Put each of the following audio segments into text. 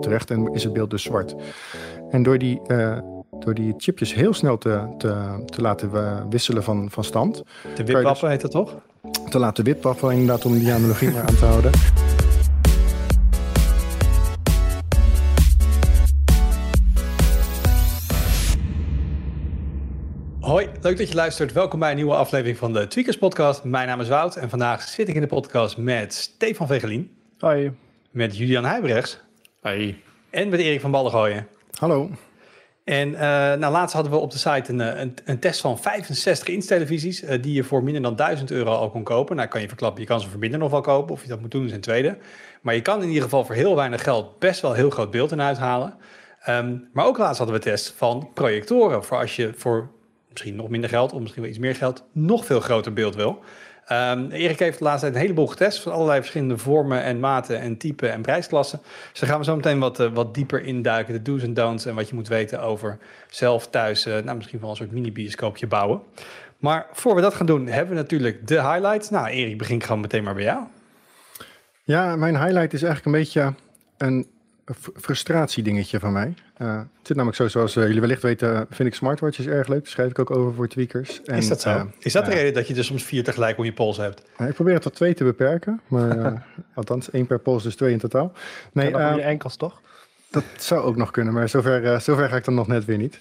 terecht en is het beeld dus zwart. En door die, door die chipjes heel snel te, te, te laten wisselen van, van stand. De wipwappen dus, heet dat toch? Te laten wipwappen inderdaad om die analogie maar aan te houden. Hoi, leuk dat je luistert. Welkom bij een nieuwe aflevering van de Tweakers Podcast. Mijn naam is Wout en vandaag zit ik in de podcast met Stefan Vegelien. Hoi. Met Julian Huibrechts. Hoi. En met Erik van Ballengooien. Hallo. En uh, nou, laatst hadden we op de site een, eh, een, een test van 65 inch-televisies... Uh, die je voor minder dan 1000 euro al kon kopen. Nou, kan je verklappen, je kan ze voor minder nog wel kopen. Of je dat moet doen is een tweede. Maar je kan in ieder geval voor heel weinig geld best wel heel groot beeld in uithalen. Um, maar ook laatst hadden we test van projectoren. Voor als je voor misschien nog minder geld of misschien wel iets meer geld, nog veel groter beeld wil. Um, Erik heeft de laatste tijd een heleboel getest van allerlei verschillende vormen en maten en typen en prijsklassen. Dus daar gaan we zo meteen wat, uh, wat dieper induiken, de do's en don'ts en wat je moet weten over zelf thuis, uh, nou misschien wel een soort mini-bioscoopje bouwen. Maar voor we dat gaan doen, hebben we natuurlijk de highlights. Nou, Erik, begin gewoon meteen maar bij jou. Ja, mijn highlight is eigenlijk een beetje een frustratiedingetje van mij. Uh, het zit namelijk zo, zoals uh, jullie wellicht weten, vind ik smartwatches erg leuk. Daar schrijf ik ook over voor tweakers. En, is dat zo? Uh, is dat de reden dat je dus soms vier tegelijk om je pols hebt? ik probeer het tot twee te beperken, maar althans één per pols, dus twee in totaal. Nee, ja, je enkels toch? Dat zou ook nog kunnen, maar zover, zover ga ik dan nog net weer niet.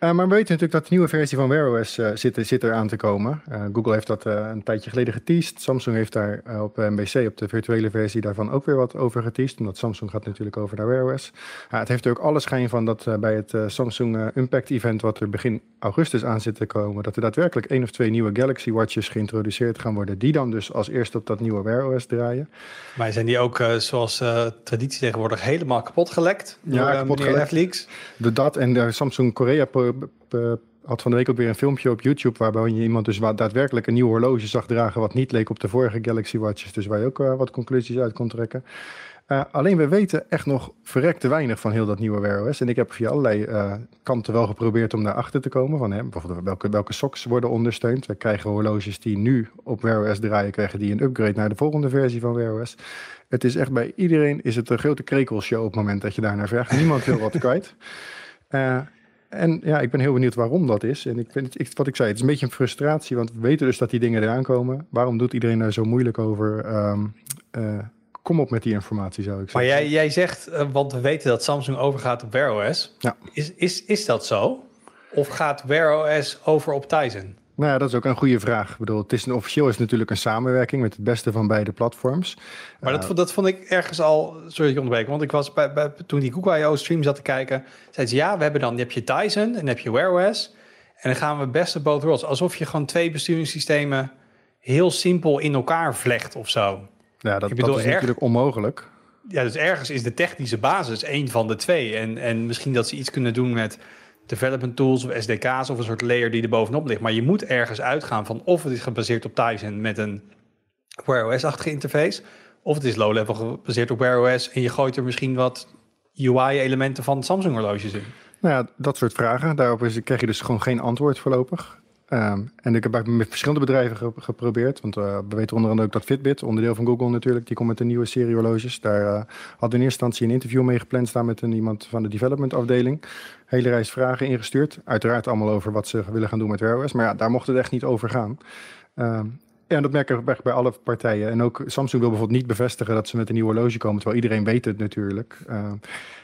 Uh, maar we weten natuurlijk dat de nieuwe versie van Wear OS uh, zit, zit er aan te komen. Uh, Google heeft dat een tijdje geleden geteased. Samsung heeft daar op MBC, op de virtuele versie, daarvan ook weer wat over geteased. Omdat Samsung gaat natuurlijk over naar Wear OS. het heeft er ook alle schijn van dat bij het Samsung Impact Event, wat er begin augustus aan zit te komen, dat er daadwerkelijk één of twee nieuwe Galaxy Watches geïntroduceerd gaan worden. Die dan dus als eerste op dat nieuwe Wear OS draaien. Maar zijn die ook, zoals traditie tegenwoordig, helemaal kapot gelekt? Ja, kapot gelekt. De dat en de Samsung Korea had van de week ook weer een filmpje op YouTube waarbij je iemand dus daadwerkelijk een nieuw horloge zag dragen wat niet leek op de vorige Galaxy Watches. Dus waar je ook uh, wat conclusies uit kon trekken. Alleen we weten echt nog verrekte weinig van heel dat nieuwe Wear OS. En ik heb via allerlei kanten wel geprobeerd om daarachter te komen. Van, hè, bijvoorbeeld welke, welke socks worden ondersteund. We krijgen horloges die nu op Wear OS draaien, krijgen die een upgrade naar de volgende versie van Wear OS. Het is echt bij iedereen is het een grote krekelshow op het moment dat je daar naar vraagt. Niemand wil wat kwijt. En ja, ik ben heel benieuwd waarom dat is. En ik vind het, wat ik zei, het is een beetje een frustratie, want we weten dus dat die dingen eraan komen. Waarom doet iedereen daar zo moeilijk over? Um, uh, kom op met die informatie, zou ik zeggen. Maar jij, jij zegt, uh, want we weten dat Samsung overgaat op Wear OS. Ja. Is, is, is dat zo? Of gaat Wear OS over op Tizen? Nou ja, dat is ook een goede vraag. Ik bedoel, het is een, officieel is natuurlijk een samenwerking met het beste van beide platforms. Maar dat, uh, dat vond ik ergens al, sorry ik onderbreek, want ik was bij, bij, toen die Google I.O. stream zat te kijken, zei ze ja, we hebben dan, je hebt je Tizen en heb je Wear OS en dan gaan we best of both worlds. Alsof je gewoon twee besturingssystemen heel simpel in elkaar vlecht of zo. Ja, dat, bedoel, dat is erg, natuurlijk onmogelijk. Ja, dus ergens is de technische basis één van de twee. En, en misschien dat ze iets kunnen doen met development tools of SDK's of een soort layer die er bovenop ligt. Maar je moet ergens uitgaan van of het is gebaseerd op Tizen met een Wear OS-achtige interface, of het is low-level gebaseerd op Wear OS en je gooit er misschien wat UI-elementen van Samsung horloges in. Nou ja, dat soort vragen. Daarop is, krijg je dus gewoon geen antwoord voorlopig. Um, en ik heb met verschillende bedrijven geprobeerd. Want uh, we weten onder andere ook dat Fitbit, onderdeel van Google natuurlijk, die komt met een nieuwe serie horloges. Daar uh, had in eerste instantie een interview mee gepland staan met een, iemand van de development afdeling. Hele reis vragen ingestuurd. Uiteraard allemaal over wat ze willen gaan doen met Wear OS. Maar ja, daar mocht het echt niet over gaan. Um, dat merk ik bij alle partijen. En ook Samsung wil bijvoorbeeld niet bevestigen dat ze met een nieuw horloge komen, terwijl iedereen weet het natuurlijk. Uh,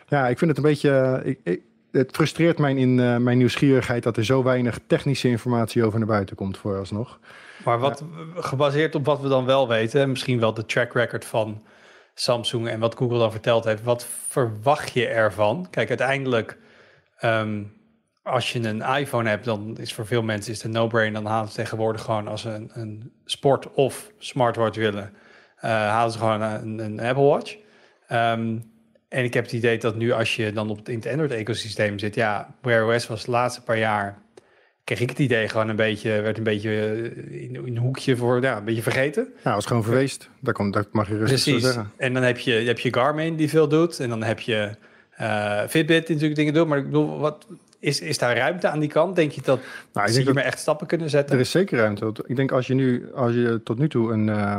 ja, ik vind het een beetje. Ik, ik, het frustreert mij in uh, mijn nieuwsgierigheid dat er zo weinig technische informatie over naar buiten komt vooralsnog. Maar wat gebaseerd op wat we dan wel weten, misschien wel de track record van Samsung en wat Google dan verteld heeft, wat verwacht je ervan? Kijk, uiteindelijk, um, als je een iPhone hebt, dan is voor veel mensen is het een no-brainer. Dan halen ze tegenwoordig gewoon als ze een, een sport of smartwatch willen, uh, halen ze gewoon een, een Apple Watch. Um, en ik heb het idee dat nu als je dan op het, in het Android-ecosysteem zit, ja, Wear OS was de laatste paar jaar, kreeg ik het idee gewoon een beetje, werd een beetje eh, in, in een hoekje voor, ja, een beetje vergeten. Ja, was gewoon verweest. Dat, komt, dat mag je rustig Precies. zeggen. En dan heb je, heb je Garmin die veel doet en dan heb je uh, Fitbit die natuurlijk dingen doet. Maar ik bedoel, wat, Is, is daar ruimte aan die kant? Denk je dat nou, ik hiermee echt stappen kunnen zetten? Er is zeker ruimte. Ik denk als je nu, als je tot nu toe een, uh,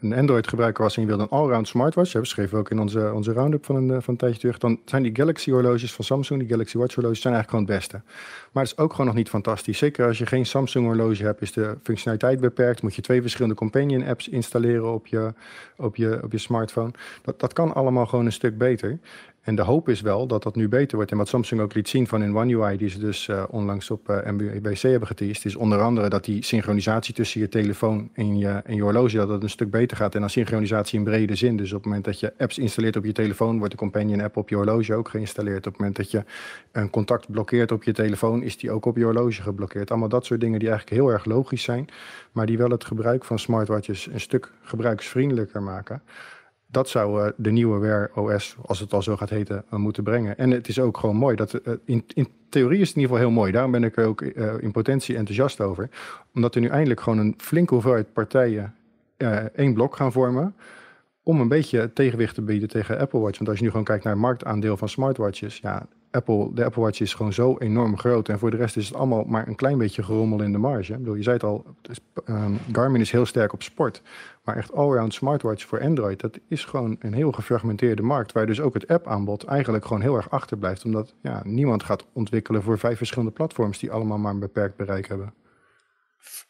een Android-gebruiker was en je wilde een allround smartwatch, we schreven ook in onze, onze roundup van een, van een tijdje terug, dan zijn die Galaxy-horloges van Samsung, die Galaxy Watch-horloges, zijn eigenlijk gewoon het beste. Maar het is ook gewoon nog niet fantastisch. Zeker als je geen Samsung-horloge hebt, is de functionaliteit beperkt. Moet je twee verschillende companion-apps installeren op je, op je, op je smartphone. Dat, dat kan allemaal gewoon een stuk beter. En de hoop is wel dat dat nu beter wordt. En wat Samsung ook liet zien van in One UI, die ze dus uh, onlangs op uh, eh, hebben geteased, is onder andere dat die synchronisatie tussen je telefoon en je, en je horloge, dat dat een stuk beter gaat. En dan synchronisatie in brede zin. Dus op het moment dat je apps installeert op je telefoon, wordt de companion app op je horloge ook geïnstalleerd. Op het moment dat je een contact blokkeert op je telefoon, is die ook op je horloge geblokkeerd. Allemaal dat soort dingen die eigenlijk heel erg logisch zijn, maar die wel het gebruik van smartwatches een stuk gebruiksvriendelijker maken dat zou uh, de nieuwe Wear OS, als het al zo gaat heten, moeten brengen. En het is ook gewoon mooi. Dat, uh, in, in theorie is het in ieder geval heel mooi. Daarom ben ik er ook in potentie enthousiast over. Omdat er nu eindelijk gewoon een flinke hoeveelheid partijen één blok gaan vormen. Om een beetje tegenwicht te bieden tegen Apple Watch. Want als je nu gewoon kijkt naar het marktaandeel van smartwatches. Ja, Apple, de Apple Watch is gewoon zo enorm groot. En voor de rest is het allemaal maar een klein beetje gerommel in de marge. Ik bedoel, je zei het al, um, Garmin is heel sterk op sport. Maar echt allround smartwatch voor Android, dat is gewoon een heel gefragmenteerde markt. Waar dus ook het app-aanbod eigenlijk gewoon heel erg achterblijft. Omdat ja, niemand gaat ontwikkelen voor vijf verschillende platforms die allemaal maar een beperkt bereik hebben.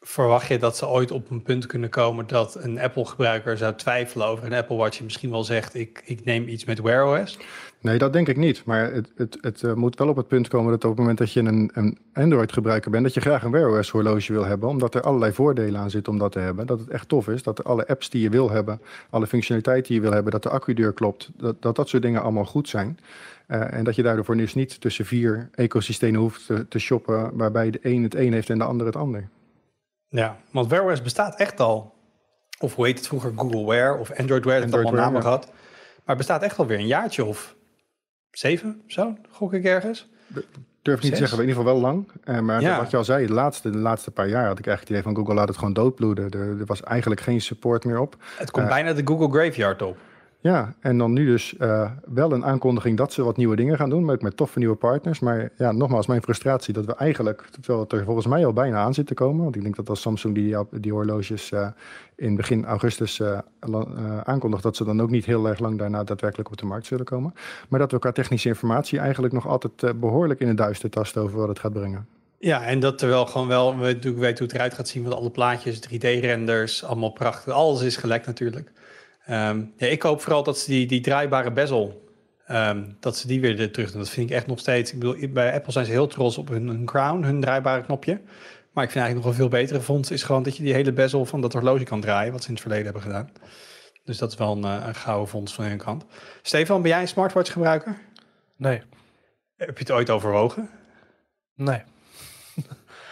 Verwacht je dat ze ooit op een punt kunnen komen dat een Apple-gebruiker zou twijfelen over een Apple Watch en misschien wel zegt: ik, ik neem iets met Wear OS? Nee, dat denk ik niet. Maar het, het, het uh, moet wel op het punt komen dat op het moment dat je een, een Android-gebruiker bent, dat je graag een Wear OS horloge wil hebben, omdat er allerlei voordelen aan zitten om dat te hebben. Dat het echt tof is, dat alle apps die je wil hebben, alle functionaliteiten die je wil hebben, dat de accudeur klopt, dat dat, dat soort dingen allemaal goed zijn. Uh, en dat je daardoor dus niet tussen vier ecosystemen hoeft te, te shoppen, waarbij de een het een heeft en de ander het ander. Ja, want Wear OS bestaat echt al. Of hoe heet het vroeger? Google Wear of Android Wear, dat allemaal namen gehad. Maar het bestaat echt alweer een jaartje of zeven, zo, gok ik ergens. Durf niet te zeggen, in ieder geval wel lang. Uh, maar ja. wat je al zei, de laatste, de laatste paar jaar had ik eigenlijk het idee van Google laat het gewoon doodbloeden. Er, er was eigenlijk geen support meer op. Het komt uh, bijna de Google Graveyard op. Ja, en dan nu dus uh, wel een aankondiging dat ze wat nieuwe dingen gaan doen, met, met toffe nieuwe partners. Maar ja, nogmaals, mijn frustratie dat we eigenlijk, terwijl het er volgens mij al bijna aan zit te komen, want ik denk dat als Samsung die, die horloges uh, in begin augustus uh, aankondigt, dat ze dan ook niet heel erg lang daarna daadwerkelijk op de markt zullen komen. Maar dat we qua technische informatie eigenlijk nog altijd behoorlijk in het duister tasten over wat het gaat brengen. Ja, en dat terwijl gewoon wel, we weten hoe het eruit gaat zien met alle plaatjes, 3D-renders, allemaal prachtig. Alles is gelekt natuurlijk. Um, ja, ik hoop vooral dat ze die, die draaibare bezel, um, dat ze die weer terug doen. Dat vind ik echt nog steeds. Ik bedoel, bij Apple zijn ze heel trots op hun, hun crown, hun draaibare knopje. Maar ik vind eigenlijk nog een veel betere vondst is gewoon dat je die hele bezel van dat horloge kan draaien, wat ze in het verleden hebben gedaan. Dus dat is wel een, eh, een gouden vondst van hun kant. Stefan, ben jij een smartwatch gebruiker? Nee. Heb je het ooit overwogen? Nee.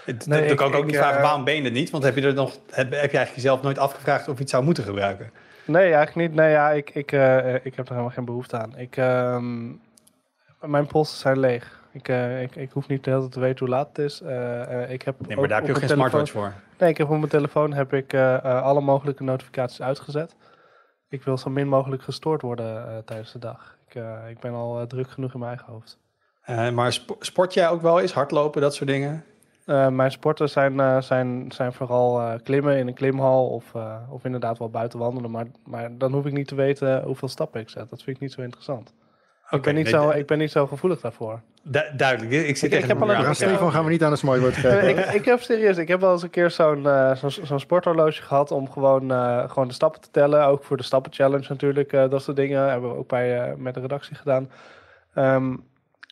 nee, ik kan ook niet vragen, uh, waarom ben je het niet? Want heb je er nog, heb, heb je eigenlijk jezelf nooit afgevraagd of je het zou moeten gebruiken? Nee, eigenlijk niet. Nee, ja, ik, ik, uh, ik heb er helemaal geen behoefte aan. Ik, uh, mijn posten zijn leeg. Ik, uh, ik, ik hoef niet de hele tijd te weten hoe laat het is. Uh, ik heb nee, maar daar heb je ook geen smartwatch voor. Nee, ik heb op mijn telefoon heb ik alle mogelijke notificaties uitgezet. Ik wil zo min mogelijk gestoord worden tijdens de dag. Ik, ik ben al druk genoeg in mijn eigen hoofd. maar sp sport jij ook wel eens? Hardlopen, dat soort dingen? Uh, mijn sporten zijn, uh, zijn, zijn vooral uh, klimmen in een klimhal of, of inderdaad wel buiten wandelen. Maar, maar dan hoef ik niet te weten hoeveel stappen ik zet. Dat vind ik niet zo interessant. Okay, ik, ben niet nee, zo, ik ben niet zo gevoelig daarvoor. Du duidelijk. Ik, zit ik, ik heb al een Stefan gaan we niet aan de smartwatch geven. ik, ik heb serieus, ik heb wel eens een keer zo'n zo'n zo sporthorloge gehad om gewoon, gewoon de stappen te tellen. Ook voor de stappenchallenge natuurlijk. dat soort dingen hebben we ook bij, met de redactie gedaan. Um,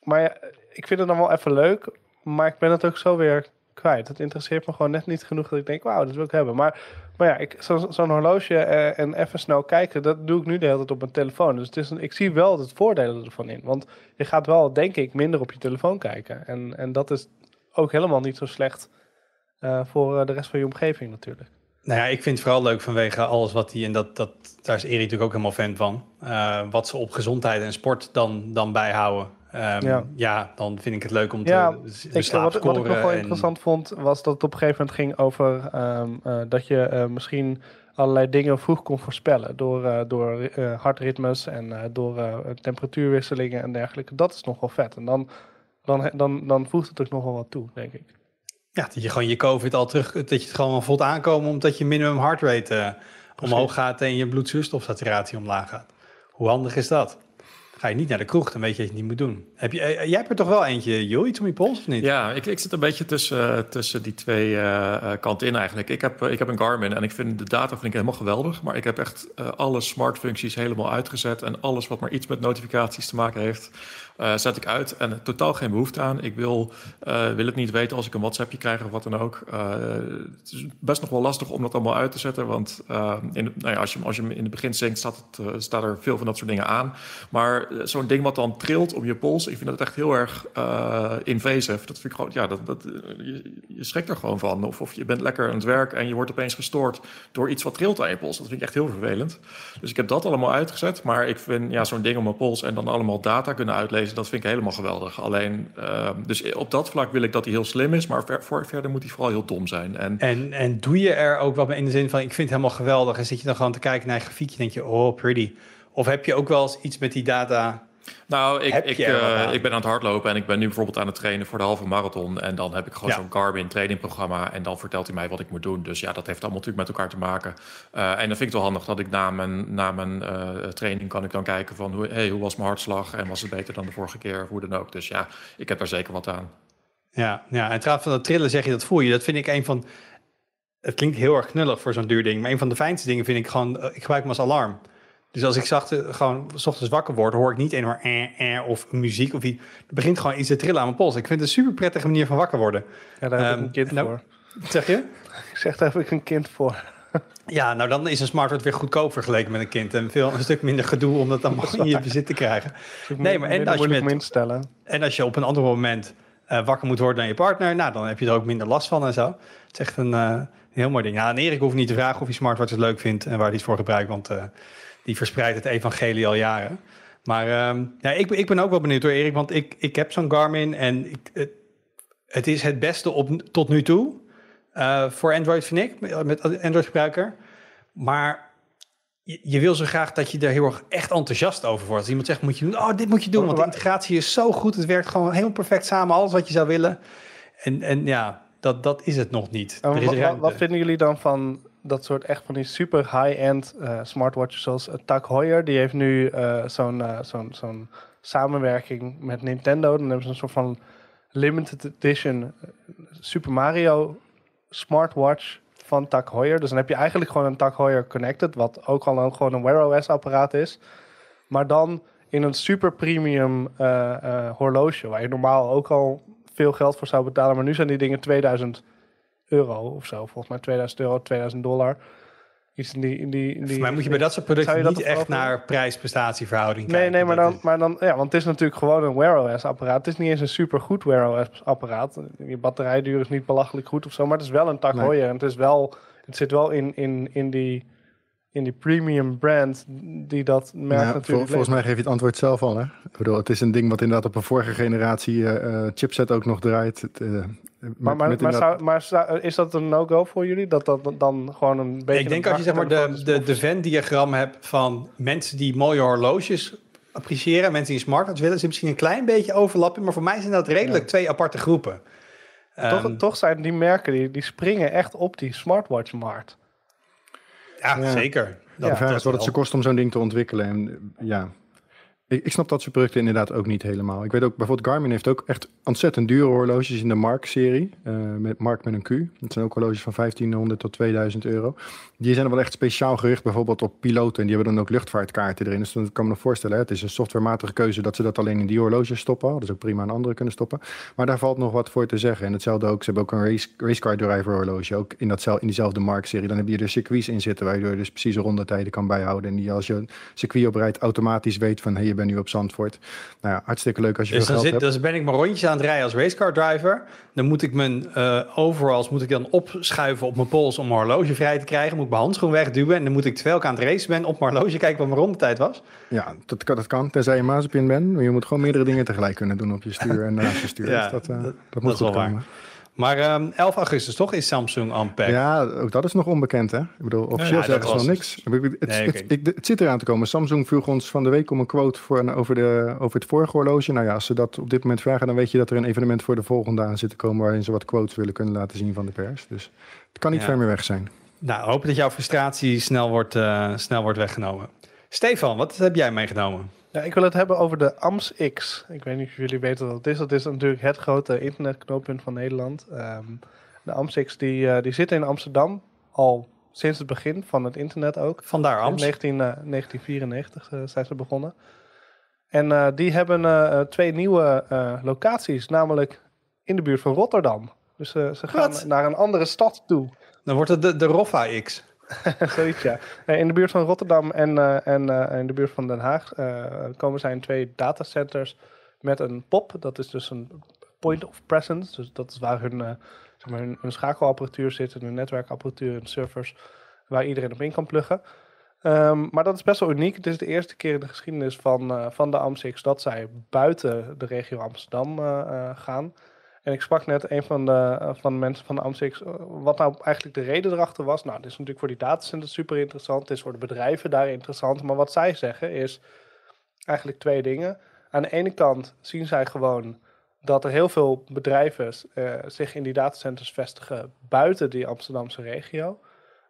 maar ik vind het dan wel even leuk maar ik ben het ook zo weer kwijt. Het interesseert me gewoon net niet genoeg dat ik denk, wauw, dat wil ik hebben. Maar, maar ja, zo'n zo horloge uh, en even snel kijken, dat doe ik nu de hele tijd op mijn telefoon. Dus het is een, ik zie wel het voordelen ervan in. Want je gaat wel, denk ik, minder op je telefoon kijken. En, en dat is ook helemaal niet zo slecht uh, voor uh, de rest van je omgeving natuurlijk. Nou ja, ik vind het vooral leuk vanwege alles wat die, en dat, dat, daar is Erik natuurlijk ook helemaal fan van, wat ze op gezondheid en sport dan, dan bijhouden. Um, ja. ja. dan vind ik het leuk om te ik, wat, wat, ik nog wel interessant vond, was dat het op een gegeven moment ging over um, uh, dat je uh, misschien allerlei dingen vroeg kon voorspellen. Door, uh, door hartritmes en door temperatuurwisselingen en dergelijke. Dat is nog wel vet. En dan dan, dan, dan voegt het ook nog wel wat toe, denk ik. Ja, dat je gewoon je COVID al terug, dat je het gewoon voelt aankomen omdat je minimum heart rate omhoog gaat en je bloedzuurstofsaturatie omlaag gaat. Hoe handig is dat? Ga je niet naar de kroeg, dan weet je dat je het niet moet doen. Heb je, uh, jij hebt er toch wel eentje, Joh, iets om je pols of niet? Ja, ik, ik zit een beetje tussen, tussen die twee uh, kanten in eigenlijk. Ik heb, ik heb een Garmin en ik vind de data vind ik helemaal geweldig. Maar ik heb echt alle smart functies helemaal uitgezet. En alles wat maar iets met notificaties te maken heeft, uh, zet ik uit en totaal geen behoefte aan. Ik wil, uh, wil het niet weten als ik een WhatsAppje krijg of wat dan ook. Uh, het is best nog wel lastig om dat allemaal uit te zetten. Want in, nou ja, als, je, als je in het begin zingt, staat, het, staat er veel van dat soort dingen aan. Maar zo'n ding wat dan trilt om je pols, ik vind dat echt heel erg invasive. Dat vind ik gewoon, ja, dat, dat, je, je schrikt er gewoon van. Of, of je bent lekker aan het werk en je wordt opeens gestoord door iets wat trilt aan je pols. Dat vind ik echt heel vervelend. Dus ik heb dat allemaal uitgezet. Maar ik vind ja, zo'n ding om mijn pols en dan allemaal data kunnen uitlezen dat vind ik helemaal geweldig. Alleen, uh, dus op dat vlak wil ik dat hij heel slim is, maar voor, verder moet hij vooral heel dom zijn. En, en, en doe je er ook wat in de zin van, ik vind het helemaal geweldig, en zit je dan gewoon te kijken naar je grafiekje, denk je, oh, pretty. Of heb je ook wel eens iets met die data nou, ik, ik, uh, ik ben aan het hardlopen en ik ben nu bijvoorbeeld aan het trainen voor de halve marathon. En dan heb ik gewoon ja. zo'n Garmin trainingprogramma en dan vertelt hij mij wat ik moet doen. Dus ja, dat heeft allemaal natuurlijk met elkaar te maken. Uh, en dan vind ik het wel handig dat ik na mijn, na mijn uh, training kan ik dan kijken van hoe, hey, hoe was mijn hartslag en was het beter dan de vorige keer of hoe dan ook. Dus ja, ik heb daar zeker wat aan. Ja, ja en trouwens van dat trillen zeg je dat voel je. Dat vind ik een van... Het klinkt heel erg knullig voor zo'n duur ding. Maar een van de fijnste dingen vind ik gewoon... Ik gebruik hem als alarm. Dus als ik zacht, gewoon s ochtends wakker word, hoor ik niet een maar eh, eh, of muziek of iets. Er begint gewoon iets te trillen aan mijn pols. Ik vind het een super prettige manier van wakker worden. Ja, daar heb ik een kind nou, voor. Zeg je? Ik zeg, daar heb ik een kind voor. Ja, nou dan is een smartwatch weer goedkoop vergeleken met een kind. En veel, een stuk minder gedoe om dat dan in je bezit te krijgen. Nee, maar en als, je met, instellen. en als je op een ander moment uh, wakker moet worden naar je partner, nou dan heb je er ook minder last van en zo. Het is echt een, uh, heel mooi ding. Ja, en Erik hoeft niet te vragen of hij smartwatch het leuk vindt en waar hij het voor gebruikt, want... Uh, die verspreidt het evangelie al jaren. Maar um, ja, ik, ik ben ook wel benieuwd door Erik, want ik, ik heb zo'n Garmin en ik, het, het, is het beste op, tot nu toe uh, voor Android, vind ik, met Android-gebruiker. Maar je, je, wil zo graag dat je er heel erg echt enthousiast over wordt. Als iemand zegt, moet je doen, oh, dit moet je doen, want de integratie is zo goed. Het werkt gewoon helemaal perfect samen, alles wat je zou willen. En, en ja, dat, dat is het nog niet. Wat vinden jullie dan van dat soort echt van die super high-end uh, smartwatches zoals uh, Tag Heuer. Die heeft nu uh, zo'n zo'n zo'n samenwerking met Nintendo. Dan hebben ze een soort van limited edition Super Mario smartwatch van Tag Heuer. Dus dan heb je eigenlijk gewoon een Tag Heuer Connected, wat ook al een, gewoon een Wear OS apparaat is. Maar dan in een super premium horloge, waar je normaal ook al veel geld voor zou betalen. Maar nu zijn die dingen 2000 euro of zo. Volgens mij 2000 euro, 2000 dollar. Iets in die, in die, in die, maar moet je bij dat soort producten niet echt naar prijs-prestatieverhouding nee, kijken? Nee, maar dan, maar dan, ja, want het is natuurlijk gewoon een Wear OS apparaat. Het is niet eens een super goed Wear OS apparaat. Je batterijduur is niet belachelijk goed of zo, maar het is wel een tak nee. En het is wel, het zit wel in, in, in die in die premium brand die dat merk ja, natuurlijk. volgens mij geef je het antwoord zelf al. Hè? Ik bedoel, het is een ding wat inderdaad op een vorige generatie uh, chipset ook nog draait. Het, uh, maar, maar, maar, zou, maar zou, is dat een no-go voor jullie? Dat dat dan gewoon een beetje. Ik denk als je zeg maar de, de, de Venn-diagram hebt van mensen die mooie horloges appreciëren, mensen die smartwatch willen, is misschien een klein beetje overlapping. Maar voor mij zijn dat redelijk ja. twee aparte groepen. Toch, um, toch zijn die merken die, die springen echt op die smartwatch-markt. Ja, ja, zeker. Dat, de vraag is wat het ze kost om zo'n ding te ontwikkelen. En ja, ik, snap dat soort producten inderdaad ook niet helemaal. Ik weet ook, bijvoorbeeld Garmin heeft ook echt ontzettend dure horloges in de Mark-serie. Uh, met Mark met een Q. Dat zijn ook horloges van 1500 tot 2000 euro. Die zijn wel echt speciaal gericht bijvoorbeeld op piloten. En die hebben dan ook luchtvaartkaarten erin. Dus dan kan me nog voorstellen, hè, het is een softwarematige keuze dat ze dat alleen in die horloges stoppen. Dat is ook prima aan andere kunnen stoppen. Maar daar valt nog wat voor te zeggen. En hetzelfde ook, ze hebben ook een race, racecar driver horloge. Ook in, datzelfde, in diezelfde Mark-serie. Dan heb je er circuits in zitten waardoor je dus precieze rondetijden kan bijhouden. En die als je een circuit oprijdt automatisch weet van... Hey, je bent nu op Zandvoort. Nou ja, hartstikke leuk als je dus veel dan geld zit, hebt. Dus ben ik mijn rondjes aan het rijden als racecar driver. Dan moet ik mijn uh, overalls moet ik dan opschuiven op mijn pols om mijn horloge vrij te krijgen. Moet ik mijn handschoen wegduwen. En dan moet ik terwijl ik aan het racen ben op mijn horloge kijken wat mijn rondetijd was. Ja, dat kan, dat kan tenzij je mazepin bent. Maar je moet gewoon meerdere dingen tegelijk kunnen doen op je stuur en naast je stuur. ja, dus dat, uh, dat, dat, moet dat wel waar. Maar ehm 11 augustus toch is Samsung Unpacked. Ja, ook dat is nog onbekend, hè? Ik bedoel, officieel ja, zeggen ze nog niks. Het, Nee, het, zit eraan te komen. Samsung vroeg ons van de week om een quote voor, over, de, over het vorige horloge. Nou ja, als ze dat op dit moment vragen, dan weet je dat er een evenement voor de volgende aan zit te komen... waarin ze wat quotes willen kunnen laten zien van de pers. Dus het kan niet Ja. ver meer weg zijn. Nou, hopen dat jouw frustratie snel wordt, eh, snel wordt weggenomen. Stefan, wat heb jij meegenomen? Ja, ik wil het hebben over de AMS X. Ik weet niet of jullie weten wat het is. Dat is natuurlijk het grote internetknooppunt van Nederland. Ehm, de AMS X die, eh, die zit in Amsterdam al sinds het begin van het internet ook. Vandaar In Ams. 19, eh, 1994 eh, zijn ze begonnen. En die hebben twee nieuwe locaties, namelijk in de buurt van Rotterdam. Dus ze gaan Wat? naar een andere stad toe. Dan wordt het de, de Roffa X. Zoiets, ja. Eh, In de buurt van Rotterdam en, eh, en eh, in de buurt van Den Haag eh, komen zijn twee datacenters met een POP. Dat is dus een point of presence. Dus dat is waar hun, zeg maar hun, schakelapparatuur zit, hun netwerkapparatuur en servers, waar iedereen op in kan pluggen. Ehm, maar dat is best wel uniek. Het is de eerste keer in de geschiedenis van, van de AMSX dat zij buiten de regio Amsterdam gaan. En ik sprak net een van de, eh, van de mensen van AMSX, eh, wat nou eigenlijk de reden erachter was. Nou, dit is natuurlijk voor die datacenters super interessant. Het is voor de bedrijven daar interessant. Maar wat zij zeggen is eigenlijk twee dingen. Aan de ene kant zien zij gewoon dat er heel veel bedrijven eh, zich in die datacenters vestigen buiten die Amsterdamse regio.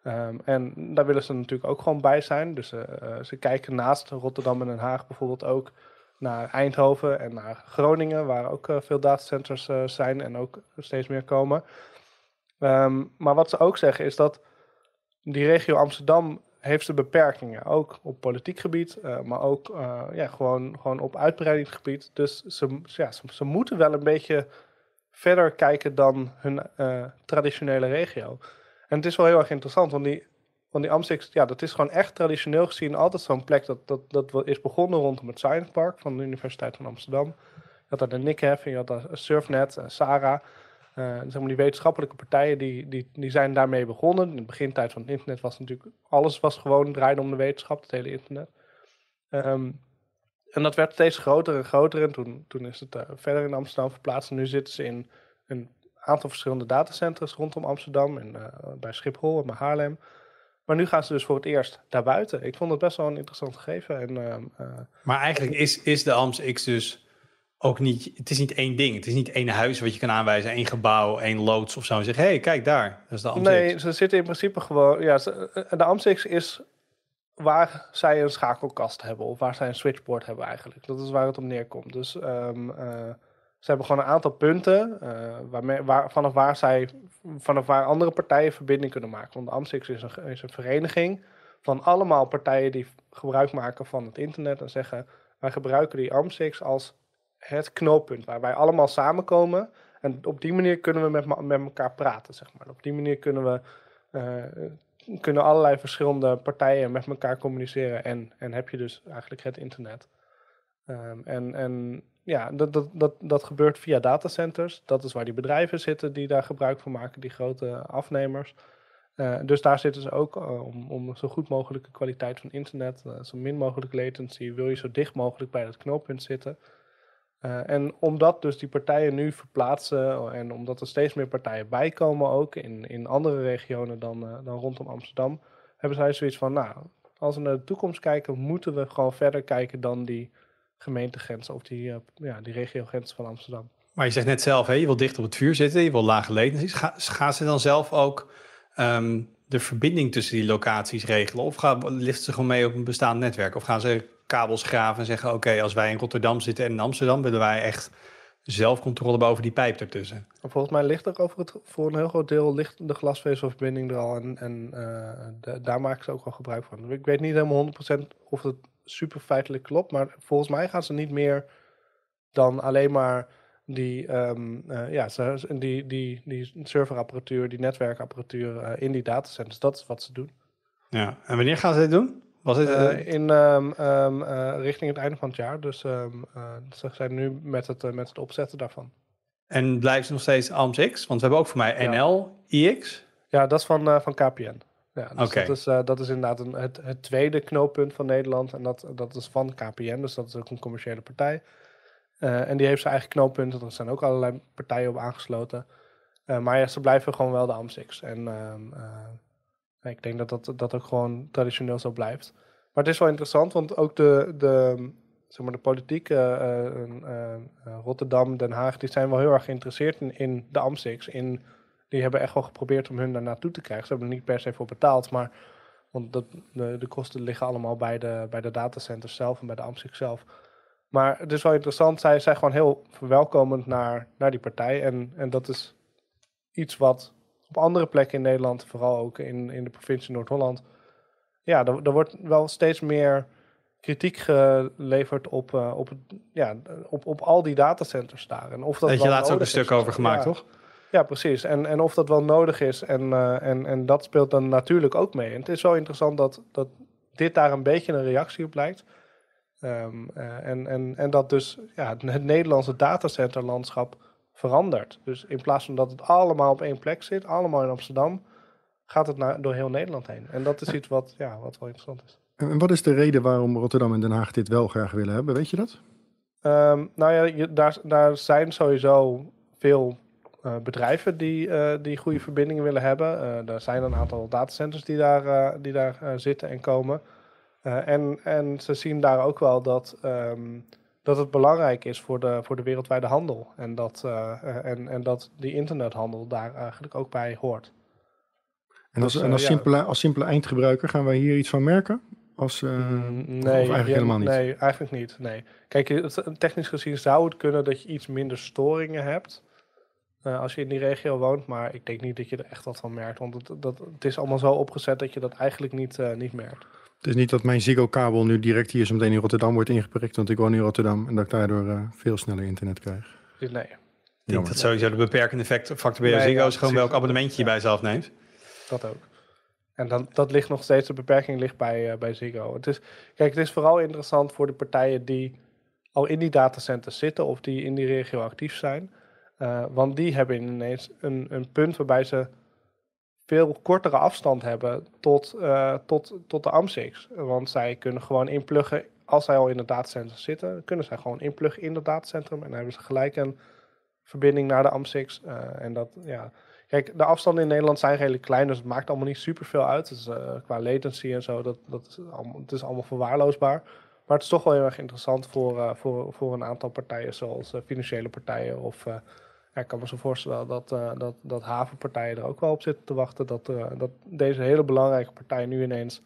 Ehm, en daar willen ze natuurlijk ook gewoon bij zijn. Dus ze kijken naast Rotterdam en Den Haag bijvoorbeeld ook naar Eindhoven en naar Groningen, waar ook eh, veel datacenters eh, zijn en ook steeds meer komen. Ehm, maar wat ze ook zeggen is dat die regio Amsterdam heeft ze beperkingen, ook op politiek gebied, eh, maar ook ja, gewoon, gewoon op uitbreidingsgebied. Dus ze, ja, ze, moeten wel een beetje verder kijken dan hun traditionele regio. En het is wel heel erg interessant, want die, want die Amsterdam, ja, dat is gewoon echt traditioneel gezien altijd zo'n plek dat, dat, dat is begonnen rondom het Science Park van de Universiteit van Amsterdam. Je had daar de NICHEF, en je had daar Surfnet, eh, Sarah. Eh, zeg maar die wetenschappelijke partijen die, die, die zijn daarmee begonnen. In de begintijd van het internet was natuurlijk alles was gewoon draaide om de wetenschap, het hele internet. Ehm, en dat werd steeds groter en groter. En toen, toen is het eh, verder in Amsterdam verplaatst. En nu zitten ze in een aantal verschillende datacenters rondom Amsterdam. En eh, bij Schiphol en bij Haarlem. Maar nu gaan ze dus voor het eerst daarbuiten. Ik vond het best wel een interessant gegeven. En, ehm, eh, Maar eigenlijk is, is de Ams X dus ook niet... Het is niet één ding. Het is niet één huis wat je kan aanwijzen. één gebouw, één loods of zo. En zeggen, hé, hey, kijk daar. Dat is de Ams Nee, X. ze zitten in principe gewoon. Ja, ze- eh, de Amstix is waar zij een schakelkast hebben of waar zij een switchboard hebben eigenlijk. Dat is waar het op neerkomt. Dus ehm, eh, ze hebben gewoon een aantal punten eh, waar, vanaf, waar zij, vanaf waar andere partijen verbinding kunnen maken. Want de Amstix is een, is een vereniging van allemaal partijen die gebruik maken van het internet en zeggen wij gebruiken die Amstix als het knooppunt waar wij allemaal samenkomen. En op die manier kunnen we met, met elkaar praten, zeg maar. Op die manier kunnen we eh, kunnen allerlei verschillende partijen met elkaar communiceren. En, en heb je dus eigenlijk het internet. Ehm, en, en ja, dat, dat, dat, dat gebeurt via datacenters. Dat is waar die bedrijven zitten die daar gebruik van maken, die grote afnemers. Eh, dus daar zitten ze ook eh, om, om zo goed mogelijke kwaliteit van internet, eh, zo min mogelijk latency, wil je zo dicht mogelijk bij dat knooppunt zitten. En omdat dus die partijen nu verplaatsen en omdat er steeds meer partijen bijkomen ook in, in andere regionen dan, dan rondom Amsterdam, hebben zij zoiets van, nou, als we naar de toekomst kijken, moeten we gewoon verder kijken dan die gemeentegrenzen of die, eh, ja, die regiogrenzen van Amsterdam. Maar je zegt net zelf, hè, je wil dicht op het vuur zitten. Je wil lage latencies. Ga, gaan ze dan zelf ook ehm, de verbinding tussen die locaties regelen? Of gaan, liften ze gewoon mee op een bestaand netwerk? Of gaan ze kabels graven en zeggen... oké, als wij in Rotterdam zitten en in Amsterdam... willen wij echt zelfcontrole boven die pijp ertussen. Volgens mij ligt er over het, voor een heel groot deel ligt de glasvezelverbinding er al. En, en eh, de- daar maken ze ook wel gebruik van. Ik weet niet helemaal 100% of het super feitelijk klopt. Maar volgens mij gaan ze niet meer dan alleen maar die, ehm, eh, ja, die, die, die serverapparatuur, die netwerkapparatuur eh, in die datacenters. Dat is wat ze doen. Ja. En wanneer gaan ze dit doen? Was dit, Eh, in, ehm, ehm, eh, richting het einde van het jaar. Dus ze zijn nu met het, met het opzetten daarvan. en blijven ze nog steeds AMS-X? Want we hebben ook voor mij Ja. NL, IX. Ja, dat is van, van KPN. Ja, dus dat, is, eh, dat is inderdaad een, het, het tweede knooppunt van Nederland. En dat, dat is van KPN, dus dat is ook een commerciële partij. Eh, en die heeft zijn eigen knooppunten. Er zijn ook allerlei partijen op aangesloten. Uh, maar ja, ze blijven gewoon wel de AMSIX. En uh, ik denk dat, dat dat ook gewoon traditioneel zo blijft. Maar het is wel interessant, want ook de, de, zeg maar de politiek, Rotterdam, Den Haag, die zijn wel heel erg geïnteresseerd in, in de AMSIX. In, die hebben echt wel geprobeerd om hun daar naartoe te krijgen. Ze hebben er niet per se voor betaald, maar want dat, de, de kosten liggen allemaal bij de, bij de datacenters zelf en bij de AMSIX zelf. Maar het is wel interessant, zij zijn gewoon heel verwelkomend naar, naar die partij. En, en dat is iets wat op andere plekken in Nederland, vooral ook in, in de provincie Noord-Holland, ja, er, er wordt wel steeds meer kritiek geleverd op, uh, op, ja, op, op al die datacenters daar. En of dat je laatst ook een stuk over gemaakt, toch? Ja, precies. En, en of dat wel nodig is. En, uh, en, en dat speelt dan natuurlijk ook mee. En het is wel interessant dat, dat dit daar een beetje een reactie op lijkt. Um, uh, en, en, en dat dus ja, het Nederlandse datacenterlandschap verandert. Dus in plaats van dat het allemaal op één plek zit, allemaal in Amsterdam, gaat het naar, door heel Nederland heen. En dat is iets wat, ja, wat wel interessant is. En wat is de reden waarom Rotterdam en Den Haag dit wel graag willen hebben? Weet je dat? Um, nou ja, je, daar, daar zijn sowieso veel uh, bedrijven die, uh, die goede verbindingen willen hebben. Er zijn een aantal datacenters die daar, die daar zitten en komen. en, en ze zien daar ook wel dat, um, dat het belangrijk is voor de, voor de wereldwijde handel. En dat, en, en dat die internethandel daar eigenlijk ook bij hoort. En als, dus, en als, simpele, als simpele eindgebruiker gaan wij hier iets van merken? Als, mm, nee, of eigenlijk helemaal niet? Nee, eigenlijk niet. Nee. Kijk, technisch gezien zou het kunnen dat je iets minder storingen hebt. Uh, als je in die regio woont. Maar ik denk niet dat je er echt wat van merkt. Want het, dat, het is allemaal zo opgezet dat je dat eigenlijk niet, uh, niet merkt. Het is niet dat mijn Ziggo-kabel nu direct hier zo meteen in Rotterdam wordt ingeprikt. Want ik woon in Rotterdam en dat ik daardoor uh, veel sneller internet krijg. Nee. Ik denk dat sowieso de beperkende factor bij nee, Ziggo is gewoon welk abonnementje je bij zelf neemt. Dat ook. En dan, dat ligt nog steeds, de beperking ligt bij, bij Ziggo. Het is, kijk, het is vooral interessant voor de partijen die al in die datacenters zitten of die in die regio actief zijn. Uh, want die hebben ineens een, een punt waarbij ze veel kortere afstand hebben tot, uh, tot, tot de AMSIX. Want zij kunnen gewoon inpluggen, als zij al in het datacenter zitten, kunnen zij gewoon inpluggen in het datacentrum. En dan hebben ze gelijk een verbinding naar de AMSIX. Uh, en dat, ja. Kijk, de afstanden in Nederland zijn redelijk klein, dus het maakt allemaal niet super veel uit. Dus, qua latency en zo, dat, dat is allemaal, het is allemaal verwaarloosbaar. Maar het is toch wel heel erg interessant voor, voor, voor een aantal partijen, zoals financiële partijen of ja, ik kan me zo voorstellen dat, uh, dat, dat havenpartijen er ook wel op zitten te wachten. Dat, uh, dat deze hele belangrijke partijen nu ineens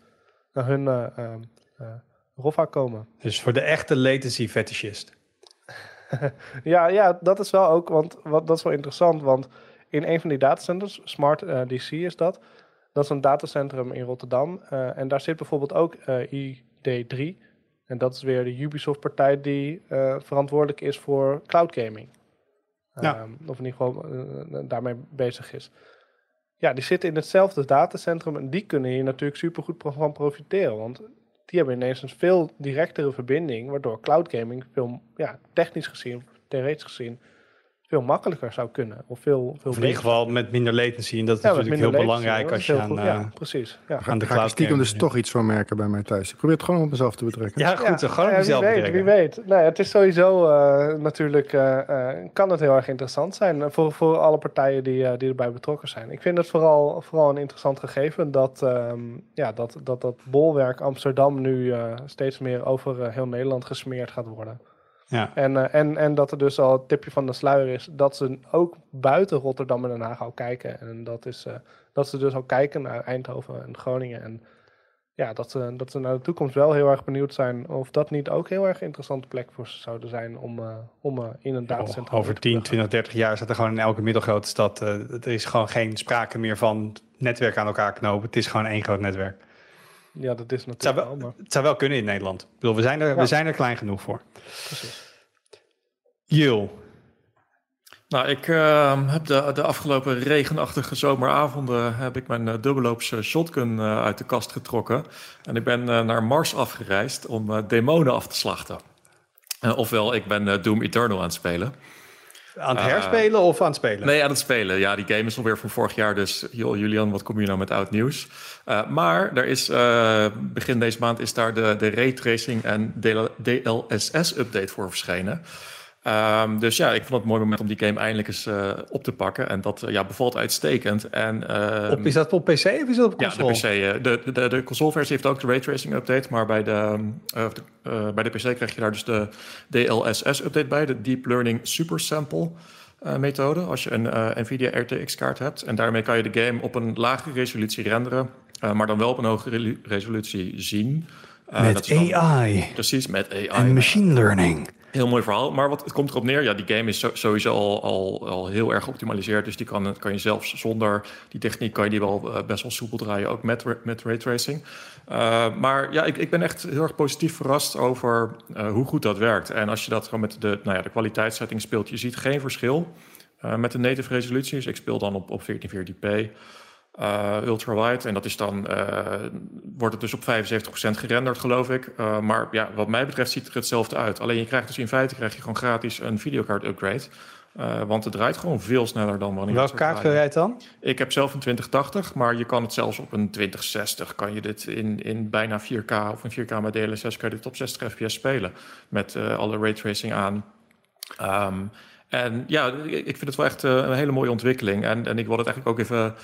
naar hun uh, ROFA komen. Dus voor de echte latency fetishist. ja, ja, dat is wel ook, want wat, dat is wel interessant. Want in een van die datacenters, Smart DC is dat. Dat is een datacentrum in Rotterdam. en daar zit bijvoorbeeld ook ID3. En dat is weer de Ubisoft-partij die verantwoordelijk is voor cloud gaming. Ja. Um, of in ieder geval uh, daarmee bezig is. Ja, die zitten in hetzelfde datacentrum en die kunnen hier natuurlijk super goed van profiteren. Want die hebben ineens een veel directere verbinding, waardoor cloud gaming veel ja, technisch gezien, theoretisch gezien, veel makkelijker zou kunnen. Of, veel, veel of in ieder geval met minder latency. En dat is natuurlijk heel belangrijk als je aan, ja, uh, precies. Ja. aan de cloud ik stiekem dus toch iets van merken bij mij thuis. Ik probeer het gewoon op mezelf te betrekken. Ja, goed. Ja, gewoon op mezelf wie weet, Wie weet. Nee, het is sowieso uh, natuurlijk, uh, kan het heel erg interessant zijn voor, voor alle partijen die, die erbij betrokken zijn. Ik vind het vooral, vooral een interessant gegeven dat, um, ja, dat, dat dat bolwerk Amsterdam nu steeds meer over heel Nederland gesmeerd gaat worden. Ja. En, uh, en, en dat er dus al het tipje van de sluier is dat ze ook buiten Rotterdam en Den Haag al kijken. En dat is uh, dat ze dus al kijken naar Eindhoven en Groningen. En ja, dat ze, dat ze naar de toekomst wel heel erg benieuwd zijn of dat niet ook heel erg interessante plek voor ze zouden zijn om, uh, om in een datacentrum Over 10, 20, 30 jaar staat er gewoon in elke middelgrote stad. er is gewoon geen sprake meer van netwerk aan elkaar knopen. Het is gewoon één groot netwerk. Ja, dat is natuurlijk het zou wel, wel Het zou wel kunnen in Nederland. Ik bedoel, we zijn er, we zijn er klein genoeg voor. Precies. Jul. Nou, ik uh, heb de, de afgelopen regenachtige zomeravonden heb ik mijn uh, dubbelloops shotgun uh, uit de kast getrokken. En ik ben uh, naar Mars afgereisd om demonen af te slachten. ofwel, ik ben Doom Eternal aan het spelen. Aan het herspelen of aan het spelen? Nee, aan het spelen. Ja, die game is alweer van vorig jaar. Dus joh, Julian, wat kom je nou met oud nieuws? Uh, maar er is, uh, begin deze maand is daar de, de Ray Tracing en DLSS-update voor verschenen. Ehm, dus ja, ik vond het een mooi moment om die game eindelijk eens uh, op te pakken. En dat uh, ja, bevalt uitstekend. En, uh, op, is dat op PC of is dat op console? Ja, de PC. De, de, de consoleversie heeft ook de raytracing update. Maar bij de, de bij de PC krijg je daar dus de DLSS update bij. De Deep Learning Super Sample methode. Als je een Nvidia RTX kaart hebt. En daarmee kan je de game op een lagere resolutie renderen. maar dan wel op een hogere resolutie zien. met AI. Precies, met AI. En machine learning. Heel mooi verhaal. Maar wat het komt erop neer, ja, die game is sowieso al, al, al heel erg geoptimaliseerd. Dus die kan, kan je zelfs zonder die techniek kan je die wel uh, best wel soepel draaien, ook met, met raytracing. Uh, maar ja, ik, ik ben echt heel erg positief verrast over uh, hoe goed dat werkt. En als je dat gewoon met de, nou ja, de kwaliteitssetting speelt, je ziet geen verschil met de native resolutie. Dus ik speel dan op, op 1440p. Uh, ultra-wide. En dat is dan, uh, wordt het dus op 75% gerenderd, geloof ik. Uh, maar ja, wat mij betreft ziet het er hetzelfde uit. Alleen je krijgt dus in feite krijg je gewoon gratis een videokaart upgrade. want het draait gewoon veel sneller dan wanneer Welke kaart wil jij dan? Ik heb zelf een 2080, maar je kan het zelfs op een 2060. Kan je dit in, in bijna 4K of een 4K met DLSS kan je dit op 60 fps spelen. Met alle raytracing aan. Um, en ja, ik vind het wel echt een hele mooie ontwikkeling. En, en ik wil het eigenlijk ook even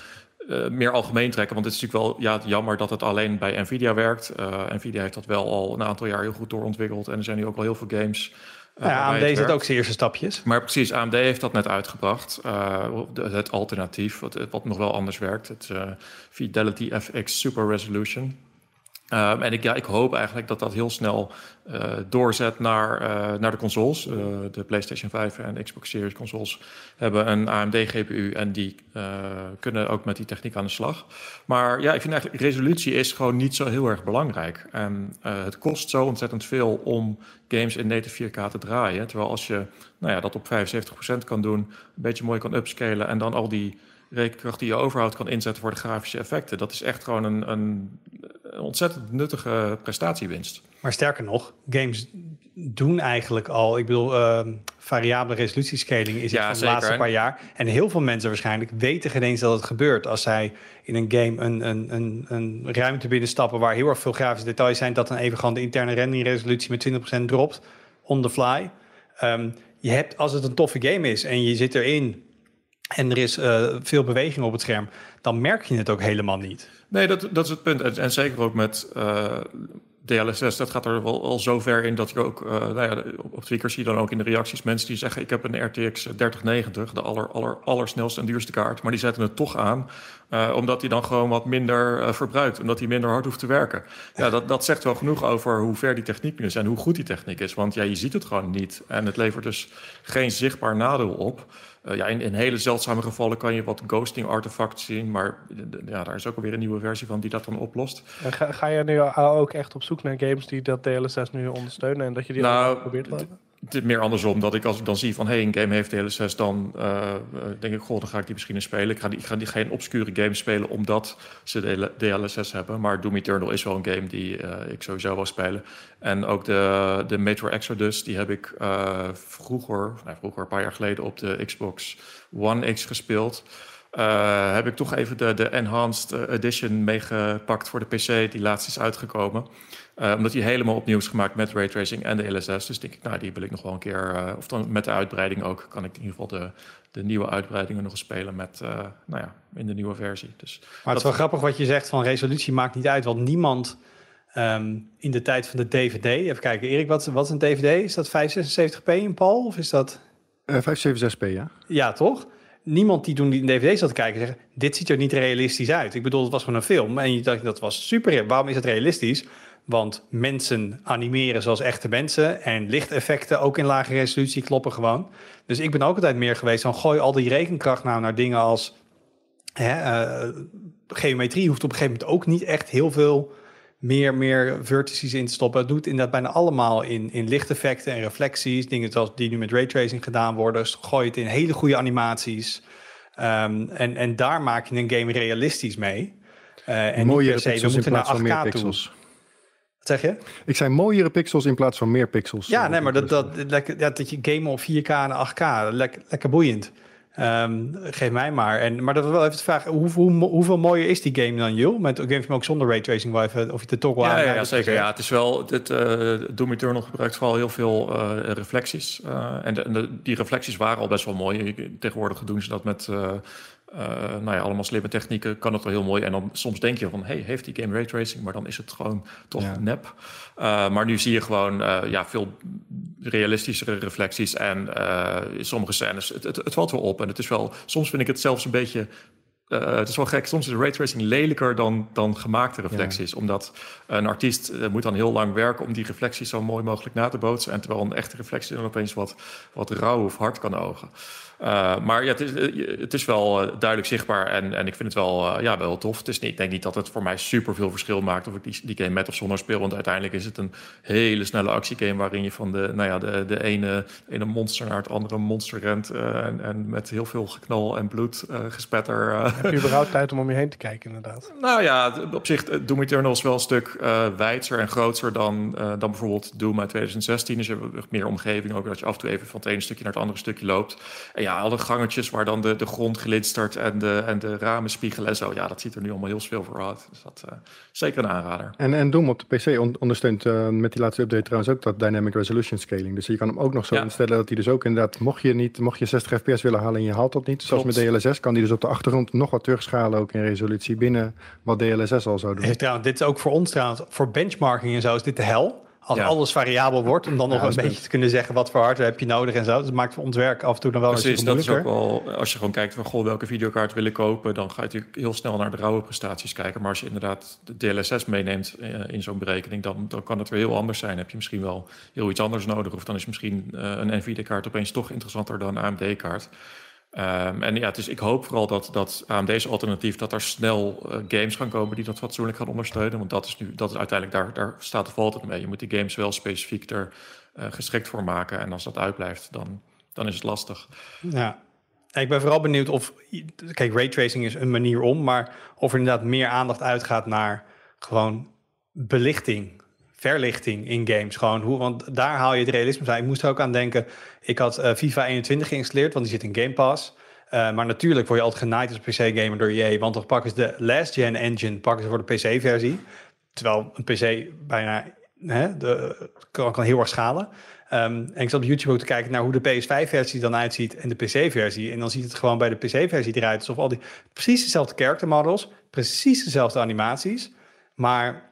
uh, meer algemeen trekken. Want het is natuurlijk wel ja, jammer dat het alleen bij Nvidia werkt. Uh, Nvidia heeft dat wel al een aantal jaar heel goed doorontwikkeld. En er zijn nu ook al heel veel games. Uh, ja, AMD zit ook zijn eerste stapjes. Maar precies, AMD heeft dat net uitgebracht. het alternatief, wat, wat, nog wel anders werkt. Het Fidelity FX Super Resolution. Um, en ik, ja, ik hoop eigenlijk dat dat heel snel uh, doorzet naar, uh, naar de consoles. Uh, de PlayStation 5 en Xbox Series consoles hebben een AMD GPU en die kunnen ook met die techniek aan de slag. Maar ja, ik vind eigenlijk resolutie is gewoon niet zo heel erg belangrijk. En het kost zo ontzettend veel om games in native 4K te draaien. Terwijl als je nou ja, dat op 75% kan doen, een beetje mooi kan upscalen en dan al die rekenkracht die je overhoudt kan inzetten voor de grafische effecten. Dat is echt gewoon een, een, een ontzettend nuttige prestatiewinst. Maar sterker nog, games doen eigenlijk al, ik bedoel, uh, variabele resolutiescaling is ja, van de laatste paar jaar. En heel veel mensen waarschijnlijk weten geen eens dat het gebeurt. Als zij in een game een, een, een, een ruimte binnenstappen waar heel erg veel grafische details zijn, dat dan even gewoon de interne renderingresolutie met 20% dropt on the fly. Um, je hebt, als het een toffe game is en je zit erin en er is uh, veel beweging op het scherm, dan merk je het ook helemaal niet. Nee, dat, dat is het punt. En, zeker ook met uh, DLSS, dat gaat er wel al zo ver in dat je ook, uh, nou ja, op Twitter zie je dan ook in de reacties mensen die zeggen: Ik heb een RTX 3090, de aller, aller, allersnelste en duurste kaart, maar die zetten het toch aan, omdat hij dan gewoon wat minder verbruikt, omdat hij minder hard hoeft te werken. Ja, dat, dat zegt wel genoeg over hoe ver die techniek is en hoe goed die techniek is. Want ja, je ziet het gewoon niet. En het levert dus geen zichtbaar nadeel op. Uh, ja, in, in, hele zeldzame gevallen kan je wat ghosting artefacts zien, maar ja, daar is ook alweer een nieuwe versie van die dat dan oplost. Ga, ga je nu ook echt op zoek naar games die dat DLSS nu ondersteunen en dat je die nou, probeert te hebben? Het meer andersom, dat ik als ik dan zie van hey, een game heeft DLSS, dan uh, denk ik, goh, dan ga ik die misschien eens spelen. Ik ga, die, ik ga die geen obscure game spelen omdat ze DLSS hebben. Maar Doom Eternal is wel een game die uh, ik sowieso wil spelen. En ook de, de Metro Exodus, die heb ik vroeger, nou, vroeger een paar jaar geleden op de Xbox One X gespeeld. Heb ik toch even de, de Enhanced Edition meegepakt voor de PC, die laatst is uitgekomen. Uh, omdat die helemaal opnieuw is gemaakt met raytracing en de LSS. Dus denk ik, nou, die wil ik nog wel een keer. Uh, of dan met de uitbreiding ook, kan ik in ieder geval de, de nieuwe uitbreidingen nog eens spelen met, uh, nou ja, in de nieuwe versie. Dus maar het is wel grappig wat je zegt van resolutie maakt niet uit, want niemand um, in de tijd van de DVD. Even kijken, Erik, wat, wat is een DVD? Is dat 576p in Paul of is dat? 576p, ja. Ja, toch? niemand die toen die DVD zat te kijken zeggen: dit ziet er niet realistisch uit. Ik bedoel, het was gewoon een film en je dacht dat was super. Waarom is het realistisch? Want mensen animeren zoals echte mensen en lichteffecten ook in lage resolutie kloppen gewoon. Dus ik ben ook altijd meer geweest van gooi al die rekenkracht nou naar dingen als hè, uh, geometrie hoeft op een gegeven moment ook niet echt heel veel meer, meer vertices in te stoppen. Het doet inderdaad bijna allemaal in, in lichteffecten en reflecties. Dingen zoals die nu met raytracing gedaan worden. Dus gooi het in hele goede animaties. Um, en, en daar maak je een game realistisch mee. Uh, en Mooie niet per se, we moeten naar 8K toe. Zeg je? Ik zei mooiere pixels in plaats van meer pixels. Ja, nee, maar dat, dat, lekker, ja, dat je gamen op 4K en 8K, lekker, lekker boeiend. Ehm, geef mij maar. En, maar dat was wel even de vraag, hoe, hoe, hoeveel mooier is die game dan, Jul? Met game ook zonder raytracing, wel even, of je de toggle ja, aan... Ja, ja, zeker. Ja, het is wel, dit, uh, Doom Eternal gebruikt vooral heel veel uh, reflecties. Uh, en, de, en de, die reflecties waren al best wel mooi. Tegenwoordig doen ze dat met... Uh, nou ja, allemaal slimme technieken kan het wel heel mooi. En dan soms denk je van, hey, heeft die game raytracing? Maar dan is het gewoon toch ja. nep. Uh, maar nu zie je gewoon uh, ja, veel realistischere reflecties. En in sommige scènes, het, het, het, valt wel op. En het is wel, soms vind ik het zelfs een beetje... het is wel gek, soms is raytracing lelijker dan, dan gemaakte reflecties. Ja. Omdat een artiest moet dan heel lang werken om die reflecties zo mooi mogelijk na te bootsen. En terwijl een echte reflectie dan opeens wat, wat rauw of hard kan ogen. Uh, maar ja, het is, het is wel uh, duidelijk zichtbaar en, en ik vind het wel, uh, ja, wel tof. Het is niet, ik denk niet dat het voor mij super veel verschil maakt of ik die, die game met of zonder speel. Want uiteindelijk is het een hele snelle actiegame waarin je van de, nou ja, de, de ene, ene monster naar het andere monster rent. en, en met heel veel geknal en bloed gespetter. Heb je überhaupt tijd om om je heen te kijken, inderdaad? Nou ja, op zich, Doom Eternal is wel een stuk wijdser en groter dan, dan bijvoorbeeld Doom uit 2016. Dus je hebt meer omgeving, ook dat je af en toe even van het ene stukje naar het andere stukje loopt. En ja, alle gangetjes waar dan de, de grond glinstert en de, en de ramen spiegelen en zo. Ja, dat ziet er nu allemaal heel veel uit. Dus dat uh, zeker een aanrader. En, en Doom op de PC on ondersteunt uh, met die laatste update trouwens ook dat dynamic resolution scaling. Dus je kan hem ook nog zo ja. instellen dat hij dus ook inderdaad, mocht je niet, mocht je 60 fps willen halen en je haalt dat niet, zoals met DLSS, kan die dus op de achtergrond nog wat terugschalen ook in resolutie binnen wat DLSS al zou doen. Hey, trouwens, dit is ook voor ons trouwens, voor benchmarking en zo is dit de hel als ja. alles variabel wordt, om dan nog ja, een beetje te kunnen zeggen wat voor hardware heb je nodig en zo. Dat maakt voor ons werk af en toe dan wel Precies, een dat is ook wel, als je gewoon kijkt van goh, welke videokaart wil ik kopen, dan ga je natuurlijk heel snel naar de rauwe prestaties kijken. Maar als je inderdaad de DLSS meeneemt uh, in zo'n berekening, dan, dan kan het weer heel anders zijn. Heb je misschien wel heel iets anders nodig, of dan is misschien uh, een Nvidia-kaart opeens toch interessanter dan een AMD-kaart. Um, en ja, dus ik hoop vooral dat, dat AMD's alternatief, dat er snel uh, games gaan komen die dat fatsoenlijk gaan ondersteunen. Want dat is nu, dat is uiteindelijk, daar, daar staat de valt het mee. Je moet die games wel specifiek er uh, geschikt voor maken. En als dat uitblijft, dan, dan is het lastig. Ja. Ik ben vooral benieuwd of, kijk, raytracing is een manier om, maar of er inderdaad meer aandacht uitgaat naar gewoon belichting verlichting in games. Gewoon hoe, want daar haal je het realisme uit. Ik moest er ook aan denken. Ik had uh, FIFA 21 geïnstalleerd, want die zit in Game Pass. Uh, maar natuurlijk word je altijd genaaid als PC-gamer door EA. Want toch pakken ze de last-gen engine pakken ze voor de PC-versie. Terwijl een PC bijna hè, de, kan, heel erg schalen. Um, en ik zat op YouTube ook te kijken naar hoe de PS5-versie dan uitziet en de PC-versie. En dan ziet het gewoon bij de PC-versie eruit alsof al die precies dezelfde character models, precies dezelfde animaties, maar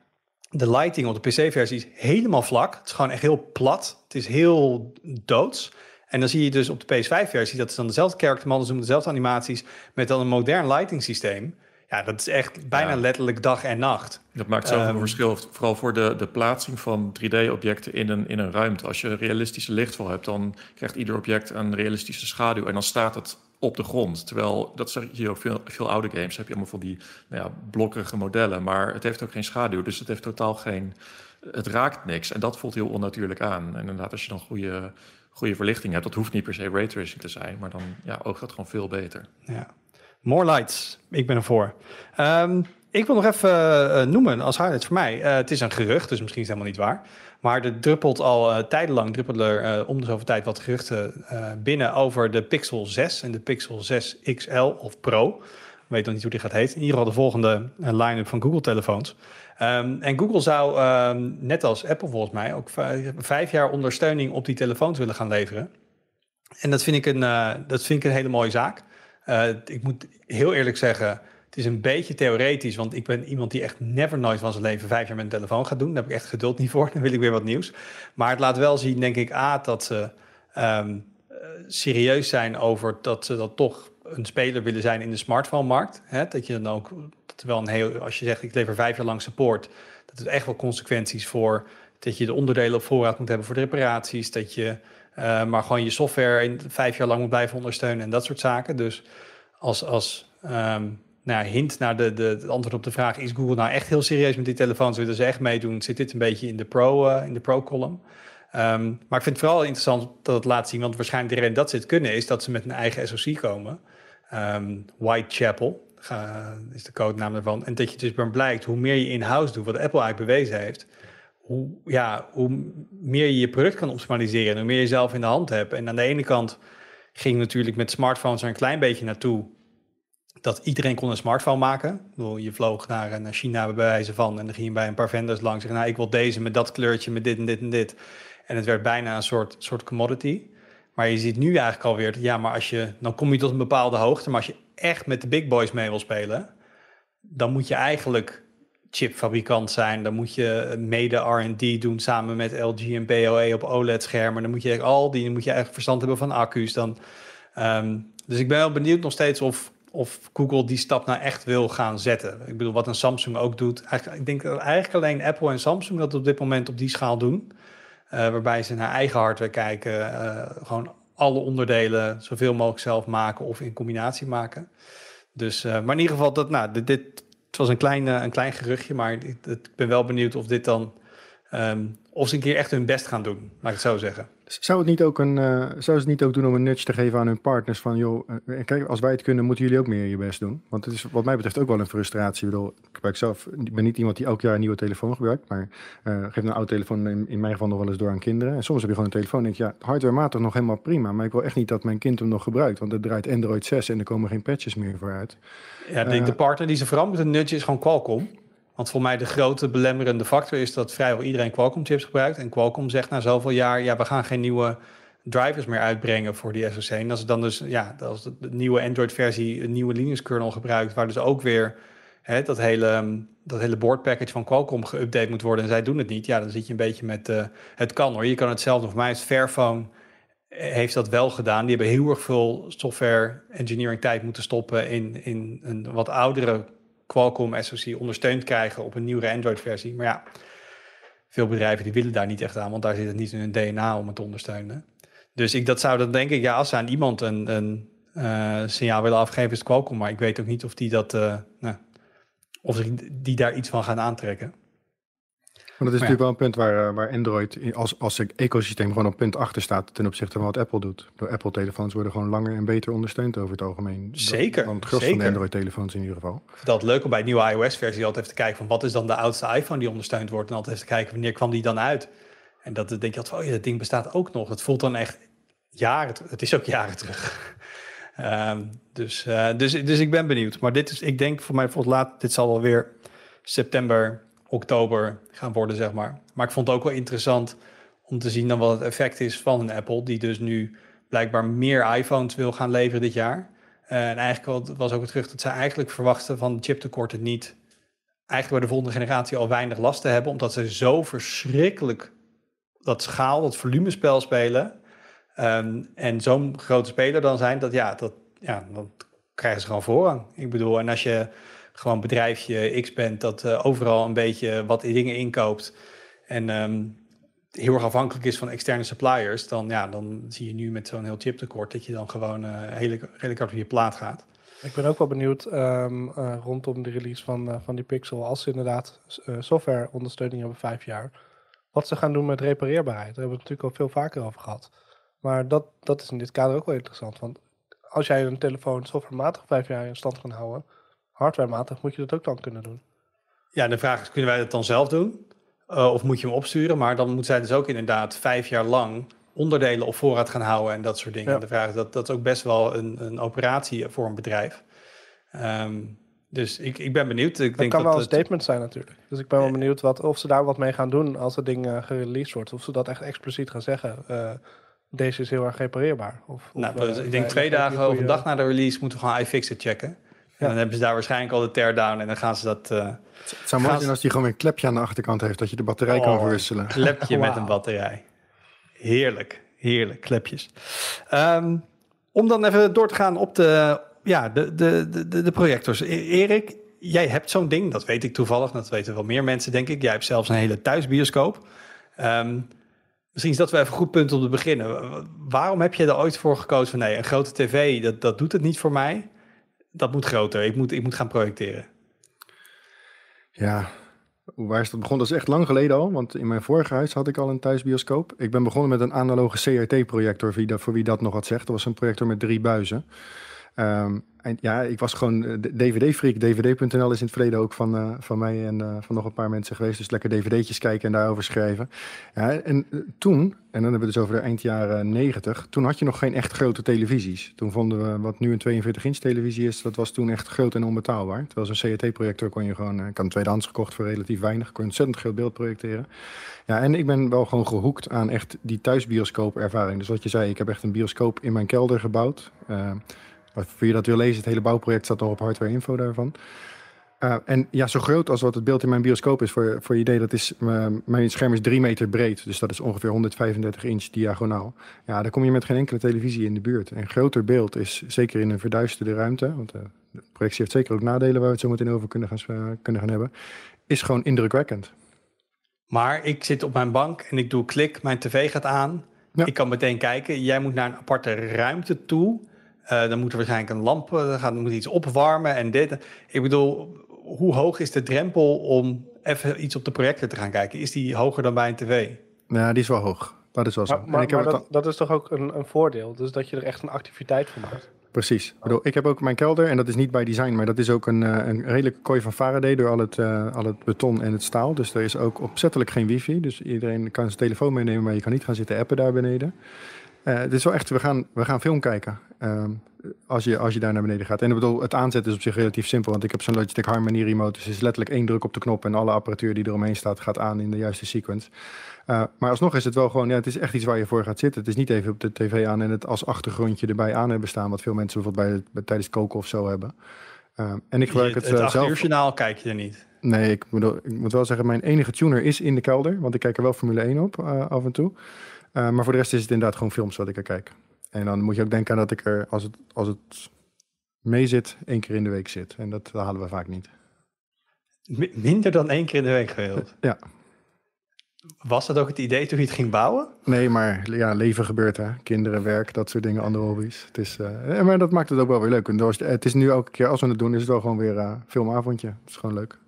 de lighting op de PC-versie is helemaal vlak. Het is gewoon echt heel plat. Het is heel doods. En dan zie je dus op de PS5-versie, dat is dan dezelfde character models doen, dezelfde animaties, met dan een modern lighting systeem. Ja, dat is echt bijna ja. letterlijk dag en nacht. Dat maakt zoveel um, verschil. Vooral voor de, de plaatsing van 3D-objecten in een, in een ruimte. Als je realistische lichtval hebt, dan krijgt ieder object een realistische schaduw. En dan staat het op de grond. Terwijl, dat zeg je ook veel, veel oude games, heb je allemaal van die nou ja, blokkerige modellen. Maar het heeft ook geen schaduw, dus het heeft totaal geen... Het raakt niks en dat voelt heel onnatuurlijk aan. En inderdaad, als je dan goede, goede verlichting hebt, dat hoeft niet per se raytracing te zijn, maar dan ja, oogt dat gewoon veel beter. Ja. More lights, ik ben ervoor. Um, ik wil nog even uh, noemen als highlight voor mij. Uh, het is een gerucht, dus misschien is het helemaal niet waar. Maar er druppelt al uh, tijdenlang druppelen er uh, om de zoveel tijd wat geruchten uh, binnen over de Pixel 6 en de Pixel 6 XL of Pro. Ik weet nog niet hoe die gaat heten. In ieder geval de volgende line-up van Google-telefoons. Um, en Google zou, um, net als Apple volgens mij, ook vijf jaar ondersteuning op die telefoons willen gaan leveren. En dat vind ik een, dat vind ik een hele mooie zaak. ik moet heel eerlijk zeggen, het is een beetje theoretisch, want ik ben iemand die echt never nooit van zijn leven vijf jaar met een telefoon gaat doen. Daar heb ik echt geduld niet voor. Dan wil ik weer wat nieuws. Maar het laat wel zien, denk ik, A, dat ze um, serieus zijn over dat ze dat toch een speler willen zijn in de smartphone-markt. Dat je dan ook, terwijl een heel, als je zegt ik lever vijf jaar lang support, dat het echt wel consequenties voor dat je de onderdelen op voorraad moet hebben voor de reparaties, dat je uh, maar gewoon je software in vijf jaar lang moet blijven ondersteunen en dat soort zaken. Dus als, als um, nou, hint naar de, de, het antwoord op de vraag: is Google nou echt heel serieus met die telefoons? Willen ze echt meedoen? Zit dit een beetje in de pro, uh, in de pro-column? Um, maar ik vind het vooral interessant dat het laat zien, want waarschijnlijk de reden dat ze het kunnen is dat ze met een eigen SoC komen. Um, Whitechapel uh, is de codenaam ervan. En dat je dus blijkt hoe meer je in-house doet, wat Apple eigenlijk bewezen heeft, hoe, ja, hoe meer je je product kan optimaliseren, hoe meer je zelf in de hand hebt. En aan de ene kant ging natuurlijk met smartphones er een klein beetje naartoe dat iedereen kon een smartphone maken. Ik je vloog naar, naar China bij wijze van en dan ging je bij een paar vendors langs en zeggen, nou ik wil deze met dat kleurtje, met dit en dit en dit. En het werd bijna een soort, soort commodity. Maar je ziet nu eigenlijk alweer, ja, maar als je, dan kom je tot een bepaalde hoogte, maar als je echt met de big boys mee wil spelen, dan moet je eigenlijk chipfabrikant zijn. Dan moet je mede R&D doen samen met LG en BOE op OLED-schermen. Dan moet je al die, moet je eigenlijk verstand hebben van accu's. Dan, ehm, dus ik ben wel benieuwd nog steeds of, of Google die stap nou echt wil gaan zetten. Ik bedoel, wat een Samsung ook doet. Eigenlijk, ik denk dat eigenlijk alleen Apple en Samsung dat op dit moment op die schaal doen. Uh, waarbij ze naar eigen hardware kijken. Uh, gewoon alle onderdelen zoveel mogelijk zelf maken of in combinatie maken. Dus, uh, maar in ieder geval, dat, nou, dit, het was een klein, een klein geruchtje, maar ik, ben wel benieuwd of dit dan. Um, of ze een keer echt hun best gaan doen, laat ik het zo zeggen. Zou het niet ook, een, uh, zou ze het niet ook doen om een nudge te geven aan hun partners van joh, uh, kijk, als wij het kunnen, moeten jullie ook meer je best doen? Want het is wat mij betreft ook wel een frustratie. Ik bedoel, ik gebruik zelf, ik ben niet iemand die elk jaar een nieuwe telefoon gebruikt, maar uh, geef een oude telefoon in, in mijn geval nog wel eens door aan kinderen. En soms heb je gewoon een telefoon en denk je, ja, hardwarematig nog helemaal prima, maar ik wil echt niet dat mijn kind hem nog gebruikt, want het draait Android 6 en er komen geen patches meer vooruit. Ja, de, de partner die ze vooral moeten nudgen is gewoon Qualcomm. Want voor mij de grote belemmerende factor is dat vrijwel iedereen Qualcomm chips gebruikt. En Qualcomm zegt na zoveel jaar, ja, we gaan geen nieuwe drivers meer uitbrengen voor die SoC. En als het dan dus, ja, als de nieuwe Android-versie een nieuwe Linux-kernel gebruikt, waar dus ook weer hè, dat hele, dat hele boardpackage van Qualcomm geüpdate moet worden en zij doen het niet, ja, dan zit je een beetje met, uh, het kan hoor. Je kan het zelf nog, voor mij is Fairphone heeft dat wel gedaan. Die hebben heel erg veel software engineering tijd moeten stoppen in, in een wat oudere Qualcomm SoC ondersteund krijgen op een nieuwe Android-versie. Maar ja, veel bedrijven die willen daar niet echt aan, want daar zit het niet in hun DNA om het te ondersteunen. Dus ik dat zou dan denk ik, ja, als ze aan iemand een, een uh, signaal willen afgeven, is Qualcomm. Maar ik weet ook niet of die dat, uh, nou, of die daar iets van gaan aantrekken. Maar dat is natuurlijk wel een punt waar, eh, waar Android als, als ecosysteem gewoon op punt achter staat ten opzichte van wat Apple doet. De Apple-telefoons worden gewoon langer en beter ondersteund over het algemeen. Zeker. Dan het gros van de Android-telefoons in ieder geval. Dat leuk om bij de nieuwe iOS-versie altijd even te kijken van wat is dan de oudste iPhone die ondersteund wordt. En altijd even te kijken wanneer kwam die dan uit. En dat denk je altijd van, oh ja, dat ding bestaat ook nog. Het voelt dan echt jaren, het is ook jaren terug. um, dus, uh, dus, dus ik ben benieuwd. Maar dit is, ik denk voor mij, volgens laat, dit zal wel weer september oktober gaan worden, zeg maar. Maar ik vond het ook wel interessant om te zien dan wat het effect is van een Apple, die dus nu blijkbaar meer iPhones wil gaan leveren dit jaar. Uh, en eigenlijk was ook het terug dat ze eigenlijk verwachten van chiptekorten niet, eigenlijk bij de volgende generatie al weinig last te hebben, omdat ze zo verschrikkelijk dat schaal, dat volumespel spelen. Um, en zo'n grote speler dan zijn, dat ja, dat, ja, dan krijgen ze gewoon voorrang. Ik bedoel, en als je gewoon bedrijfje X bent dat uh, overal een beetje wat dingen inkoopt en um, heel erg afhankelijk is van externe suppliers, dan, ja, dan zie je nu met zo'n heel chiptekort dat je dan gewoon uh, redelijk, redelijk hard je plaat gaat. Ik ben ook wel benieuwd um, uh, rondom de release van, van die Pixel, als ze inderdaad uh, softwareondersteuning hebben vijf jaar, wat ze gaan doen met repareerbaarheid. Daar hebben we het natuurlijk al veel vaker over gehad. Maar dat, dat is in dit kader ook wel interessant. Want als jij een telefoon softwarematig vijf jaar in stand kan houden, hardwarematig moet je dat ook dan kunnen doen. Ja, de vraag is, kunnen wij dat dan zelf doen? Uh, of moet je hem opsturen? Maar dan moet zij dus ook inderdaad vijf jaar lang onderdelen op voorraad gaan houden en dat soort dingen. Ja. De vraag is, dat, dat is ook best wel een, een operatie voor een bedrijf. Um, dus ik, ik ben benieuwd. Ik dat denk kan dat wel een statement zijn natuurlijk. Dus ik ben wel benieuwd wat, of ze daar wat mee gaan doen als het ding uh, gereleased wordt. Of ze dat echt expliciet gaan zeggen. Uh, deze is heel erg repareerbaar. Of, nou, of, uh, ik denk twee dagen of een dag na de release moeten we gewoon iFixit checken. En dan hebben ze daar waarschijnlijk al de teardown en dan gaan ze dat... Uh, het zou mooi zijn als die gewoon een klepje aan de achterkant heeft, dat je de batterij oh, kan verwisselen. Een klepje wow. met een batterij. Heerlijk, heerlijk, klepjes. Um, om dan even door te gaan op de, ja, de, de, de, de projectors. Erik, jij hebt zo'n ding, dat weet ik toevallig, dat weten wel meer mensen, denk ik. Jij hebt zelfs een hele thuisbioscoop. Um, Misschien is dat wel even een goed punt om te beginnen. Waarom heb je er ooit voor gekozen van nee, een grote tv, dat, dat doet het niet voor mij. Dat moet groter. Ik moet, ik moet gaan projecteren. Ja, waar is dat begonnen? Dat is echt lang geleden al, want in mijn vorige huis had ik al een thuisbioscoop. Ik ben begonnen met een analoge CRT-projector, voor, wie dat nog wat zegt. Dat was een projector met drie buizen. Um, ja, ik was gewoon eh, DVD-freak. DVD.nl is in het verleden ook van, eh, van mij en eh, van nog een paar mensen geweest. Dus lekker DVD'tjes kijken en daarover schrijven. Ja, en toen, en dan hebben we dus over de eind jaren 90, toen had je nog geen echt grote televisies. Toen vonden we wat nu een 42-inch televisie is, dat was toen echt groot en onbetaalbaar. Terwijl zo'n CRT-projector kon je gewoon, ik had een tweedehands gekocht voor relatief weinig, kon je ontzettend groot beeld projecteren. Ja, en ik ben wel gewoon gehoekt aan echt die thuisbioscoop-ervaring. Dus wat je zei, ik heb echt een bioscoop in mijn kelder gebouwd. Voor je dat wil lezen, het hele bouwproject staat nog op hardware info daarvan. Uh, en ja, zo groot als wat het beeld in mijn bioscoop is, voor, voor je idee, dat is, uh, mijn scherm is drie meter breed. Dus dat is ongeveer 135 inch diagonaal. Ja, daar kom je met geen enkele televisie in de buurt. En groter beeld is zeker in een verduisterde ruimte, want uh, de projectie heeft zeker ook nadelen waar we het zo meteen over kunnen gaan, kunnen gaan hebben, is gewoon indrukwekkend. Maar ik zit op mijn bank en ik doe klik, mijn tv gaat aan. Ja. Ik kan meteen kijken. Jij moet naar een aparte ruimte toe. Uh, dan moet er waarschijnlijk een lamp, uh, gaan, moet iets opwarmen en dit. Ik bedoel, hoe hoog is de drempel om even iets op de projector te gaan kijken? Is die hoger dan bij een tv? Ja, die is wel hoog. Dat is wel zo. Maar, maar, maar dat, dat, is toch ook een, een, voordeel? Dus dat je er echt een activiteit van maakt. Precies. Ik, bedoel, ik heb ook mijn kelder, en dat is niet bij design, maar dat is ook een, een redelijke kooi van Faraday door al het, uh, al het beton en het staal. Dus er is ook opzettelijk geen wifi. Dus iedereen kan zijn telefoon meenemen, maar je kan niet gaan zitten appen daar beneden. Uh, het is wel echt, we gaan, we gaan film kijken. Uh, als, je, als je daar naar beneden gaat. En ik bedoel, het aanzetten is op zich relatief simpel. Want ik heb zo'n Logitech Harmony remote. Dus het is letterlijk één druk op de knop. En alle apparatuur die eromheen staat gaat aan in de juiste sequence. Uh, maar alsnog is het wel gewoon, ja, het is echt iets waar je voor gaat zitten. Het is niet even op de tv aan en het als achtergrondje erbij aan hebben staan. Wat veel mensen bijvoorbeeld bij, bij tijdens koken of zo hebben. Uh, en ik gebruik het, het, het zelf. journaal kijk je er niet. Nee, ik, bedoel, ik moet wel zeggen, mijn enige tuner is in de kelder. Want ik kijk er wel Formule 1 op uh, af en toe. Maar voor de rest is het inderdaad gewoon films wat ik er kijk. En dan moet je ook denken aan dat ik er, als het, als het mee zit, één keer in de week zit. En dat halen we vaak niet. Minder dan één keer in de week gewild? Ja. Was dat ook het idee toen je het ging bouwen? Nee, maar ja, leven gebeurt hè. Kinderen, werk, dat soort dingen, andere hobby's. Het is, uh, maar dat maakt het ook wel weer leuk. En het is nu elke keer als we het doen, is het wel gewoon weer uh, filmavondje. Het is gewoon leuk.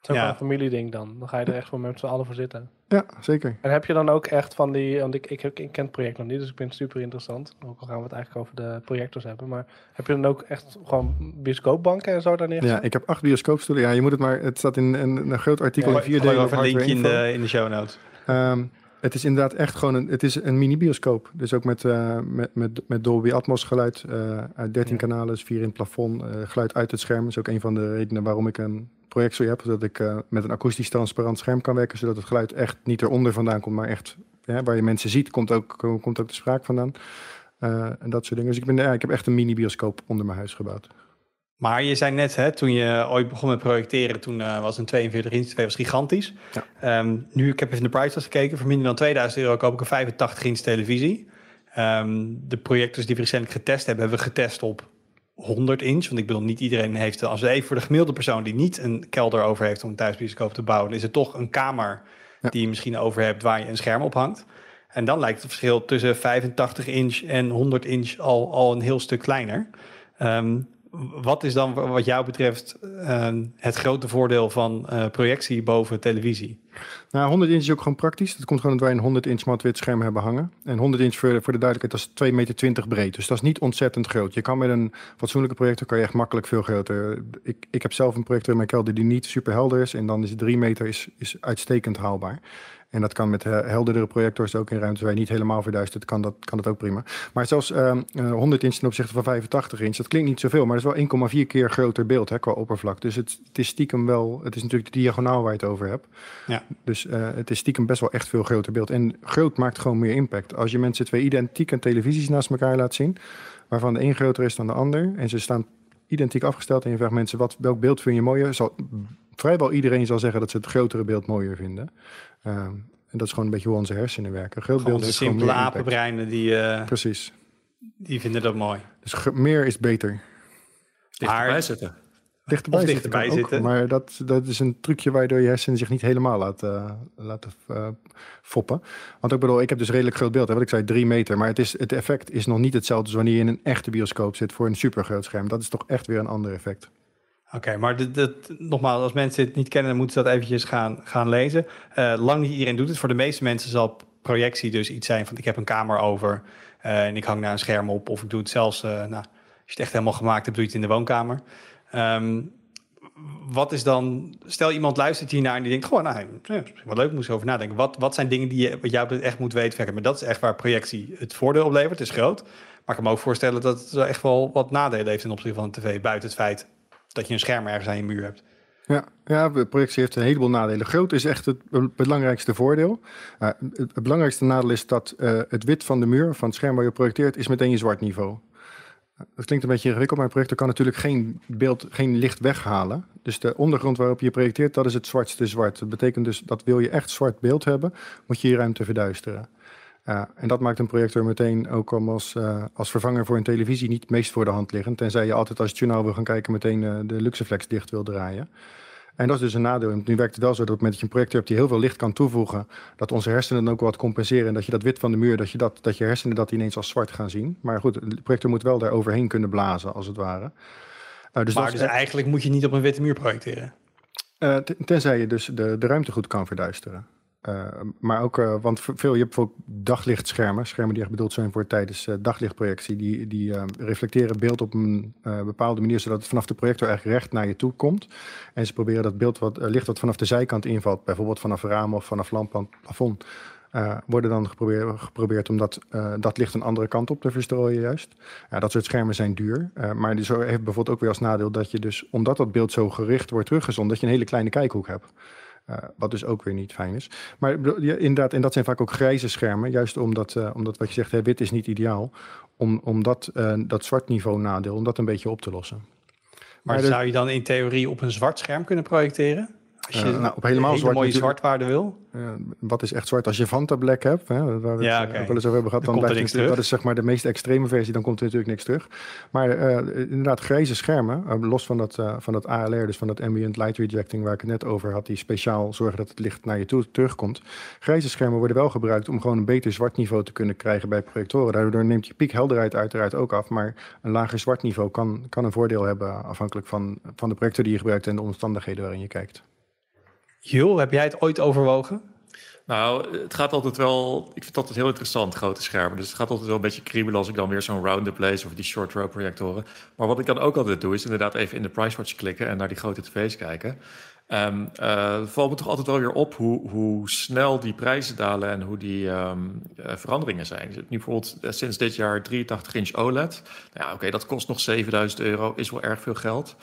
Het is ook ja. een familieding dan. Dan ga je er echt wel met z'n allen voor zitten. Ja, zeker. En heb je dan ook echt van die, want ik, ik, ik, ken het project nog niet, dus ik vind het super interessant. Ook al gaan we het eigenlijk over de projectors hebben. Maar heb je dan ook echt gewoon bioscoopbanken en zo daar neer? Ja, ik heb acht bioscoopstoelen. Ja, je moet het maar, het staat in een, een groot artikel ja, in vier delen. Een linkje in de, in de show notes. Um, het is inderdaad echt gewoon een, het is een mini-bioscoop. Dus ook met, uh, met, met, met Dolby Atmos geluid uh, uit 13 ja. kanalen, 4 in het plafond, uh, geluid uit het scherm. Dat is ook een van de redenen waarom ik een projector heb. Zodat ik met een akoestisch transparant scherm kan werken. Zodat het geluid echt niet eronder vandaan komt, maar echt ja, waar je mensen ziet, komt ook, komt ook de spraak vandaan. En dat soort dingen. Dus ik, ben, ja, ik heb echt een mini-bioscoop onder mijn huis gebouwd. Maar je zei net, hè, toen je ooit begon met projecteren, toen uh, was een 42 inch TV was gigantisch. Ja. Um, nu, ik heb even de price gekeken, voor minder dan 2000 euro koop ik een 85 inch televisie. Um, de projectors die we recentelijk getest hebben, hebben we getest op 100 inch. Want ik bedoel, niet iedereen heeft, als even voor de gemiddelde persoon die niet een kelder over heeft om een thuisbioscoop te bouwen, is het toch een kamer ja. die je misschien over hebt waar je een scherm op hangt. En dan lijkt het verschil tussen 85 inch en 100 inch al, al een heel stuk kleiner. Um, wat is dan wat jou betreft uh, het grote voordeel van uh, projectie boven televisie? Nou, 100 inch is ook gewoon praktisch. Dat komt gewoon dat wij een 100 inch mat-wit scherm hebben hangen. En 100 inch voor, voor de duidelijkheid, dat is 2,20 meter breed. Dus dat is niet ontzettend groot. Je kan met een fatsoenlijke projector kan je echt makkelijk veel groter. Ik, ik heb zelf een projector in mijn kelder die niet super helder is. En dan is 3 meter is, is uitstekend haalbaar. En dat kan met helderdere projectors ook in ruimtes waar je niet helemaal verduistert, kan dat, kan dat ook prima. Maar zelfs uh, 100 inch ten opzichte van 85 inch, dat klinkt niet zoveel, maar dat is wel 1,4 keer groter beeld hè, qua oppervlak. Dus het, het, is stiekem wel, het is natuurlijk de diagonaal waar je het over hebt. Ja. Dus uh, het is stiekem best wel echt veel groter beeld. En groot maakt gewoon meer impact. Als je mensen twee identieke televisies naast elkaar laat zien, waarvan de een groter is dan de ander, en ze staan identiek afgesteld en je vraagt mensen wat, welk beeld vind je mooier, zal vrijwel iedereen zal zeggen dat ze het grotere beeld mooier vinden. Um, en dat is gewoon een beetje hoe onze hersenen werken. Groot beeld de is simpele apenbreinen die, uh, Precies. die vinden dat mooi. Dus meer is beter. Dichterbij maar, zitten. Dichterbij, dichterbij zitten, zitten. Ook, maar dat, dat is een trucje waardoor je hersenen zich niet helemaal laten, uh, laten uh, foppen. Want ik bedoel, ik heb dus redelijk groot beeld. Hè, wat ik zei, drie meter. Maar het, is, het effect is nog niet hetzelfde als wanneer je in een echte bioscoop zit voor een supergroot scherm. Dat is toch echt weer een ander effect. Oké, maar dit, dit, nogmaals, als mensen het niet kennen, dan moeten ze dat eventjes gaan, gaan lezen. Uh, lang niet iedereen doet het. Voor de meeste mensen zal projectie dus iets zijn van ik heb een kamer over uh, en ik hang daar een scherm op. Of ik doe het zelfs, uh, nou, je het echt helemaal gemaakt hebt, doe je het in de woonkamer. Ehm, wat is dan, stel iemand luistert hiernaar en die denkt, gewoon, nou, ja, wat leuk, moet je over nadenken. Wat, wat zijn dingen die je, wat jou echt moet weten? Maar dat is echt waar projectie het voordeel oplevert, het is groot. Maar ik kan me ook voorstellen dat het echt wel wat nadelen heeft in opzichte van een tv, buiten het feit dat je een scherm ergens aan je muur hebt. Ja, ja, de projectie heeft een heleboel nadelen. Groot is echt het belangrijkste voordeel. Uh, het, belangrijkste nadeel is dat uh, het wit van de muur, van het scherm waar je projecteert, is meteen je zwart niveau. Dat klinkt een beetje ingewikkeld, maar een projector kan natuurlijk geen beeld, geen licht weghalen. Dus de ondergrond waarop je projecteert, dat is het zwartste zwart. Dat betekent dus dat wil je echt zwart beeld hebben, moet je je ruimte verduisteren. En dat maakt een projector meteen ook als, uh, als vervanger voor een televisie niet het meest voor de hand liggend. Tenzij je altijd als je journaal wil gaan kijken meteen uh, de Luxeflex dicht wil draaien. En dat is dus een nadeel. nu werkt het wel zo dat op het moment dat je een projector hebt die heel veel licht kan toevoegen, dat onze hersenen dan ook wat compenseren. En dat je dat wit van de muur, dat je, dat, dat je hersenen dat ineens als zwart gaan zien. Maar goed, de projector moet wel daar overheen kunnen blazen, als het ware. Uh, dus maar dus eigenlijk moet je niet op een witte muur projecteren? Tenzij je dus de, de ruimte goed kan verduisteren. Uh, maar ook, uh, want veel, je hebt bijvoorbeeld daglichtschermen, schermen die echt bedoeld zijn voor tijdens uh, daglichtprojectie, die, die reflecteren beeld op een bepaalde manier, zodat het vanaf de projector eigenlijk recht naar je toe komt. En ze proberen dat beeld wat, licht wat vanaf de zijkant invalt, bijvoorbeeld vanaf ramen of vanaf lamp aan het plafond, worden dan geprobeerd, geprobeerd om dat, dat licht een andere kant op te verstrooien juist. dat soort schermen zijn duur, maar die zo heeft bijvoorbeeld ook weer als nadeel dat je dus, omdat dat beeld zo gericht wordt teruggezonden, dat je een hele kleine kijkhoek hebt. Uh, wat dus ook weer niet fijn is. Maar ja, inderdaad, en dat zijn vaak ook grijze schermen. Juist omdat, uh, omdat wat je zegt, hè, wit is niet ideaal. Om, om dat, uh, dat zwart niveau nadeel, om dat een beetje op te lossen. Maar, maar zou je dan in theorie op een zwart scherm kunnen projecteren? Als je nou, op helemaal zwart mooie zwartwaarde wil? wat is echt zwart? Als je Fanta Black hebt, hè, waar we ja, het okay. wel eens over hebben gehad, dan, dan blijft dat is zeg maar de meest extreme versie, dan komt er natuurlijk niks terug. Maar uh, inderdaad, grijze schermen, uh, los van dat, uh, van dat ALR, dus van dat ambient light rejecting waar ik het net over had, die speciaal zorgen dat het licht naar je toe terugkomt. Grijze schermen worden wel gebruikt om gewoon een beter zwart niveau te kunnen krijgen bij projectoren. Daardoor neemt je piekhelderheid uiteraard ook af, maar een lager zwart niveau kan, kan een voordeel hebben afhankelijk van, van de projector die je gebruikt en de omstandigheden waarin je kijkt. Jul, heb jij het ooit overwogen? Nou, het gaat altijd wel. Ik vind het altijd heel interessant, grote schermen. Dus het gaat altijd wel een beetje kriebelen als ik dan weer zo'n round-up lees of die short row projectoren. Maar wat ik dan ook altijd doe, is inderdaad even in de price watch klikken en naar die grote tv's kijken. Um, uh, valt me toch altijd wel weer op hoe, hoe snel die prijzen dalen en hoe die um, uh, veranderingen zijn. Nu bijvoorbeeld uh, sinds dit jaar 83 inch OLED. Nou ja, oké, dat kost nog 7000 euro, is wel erg veel geld.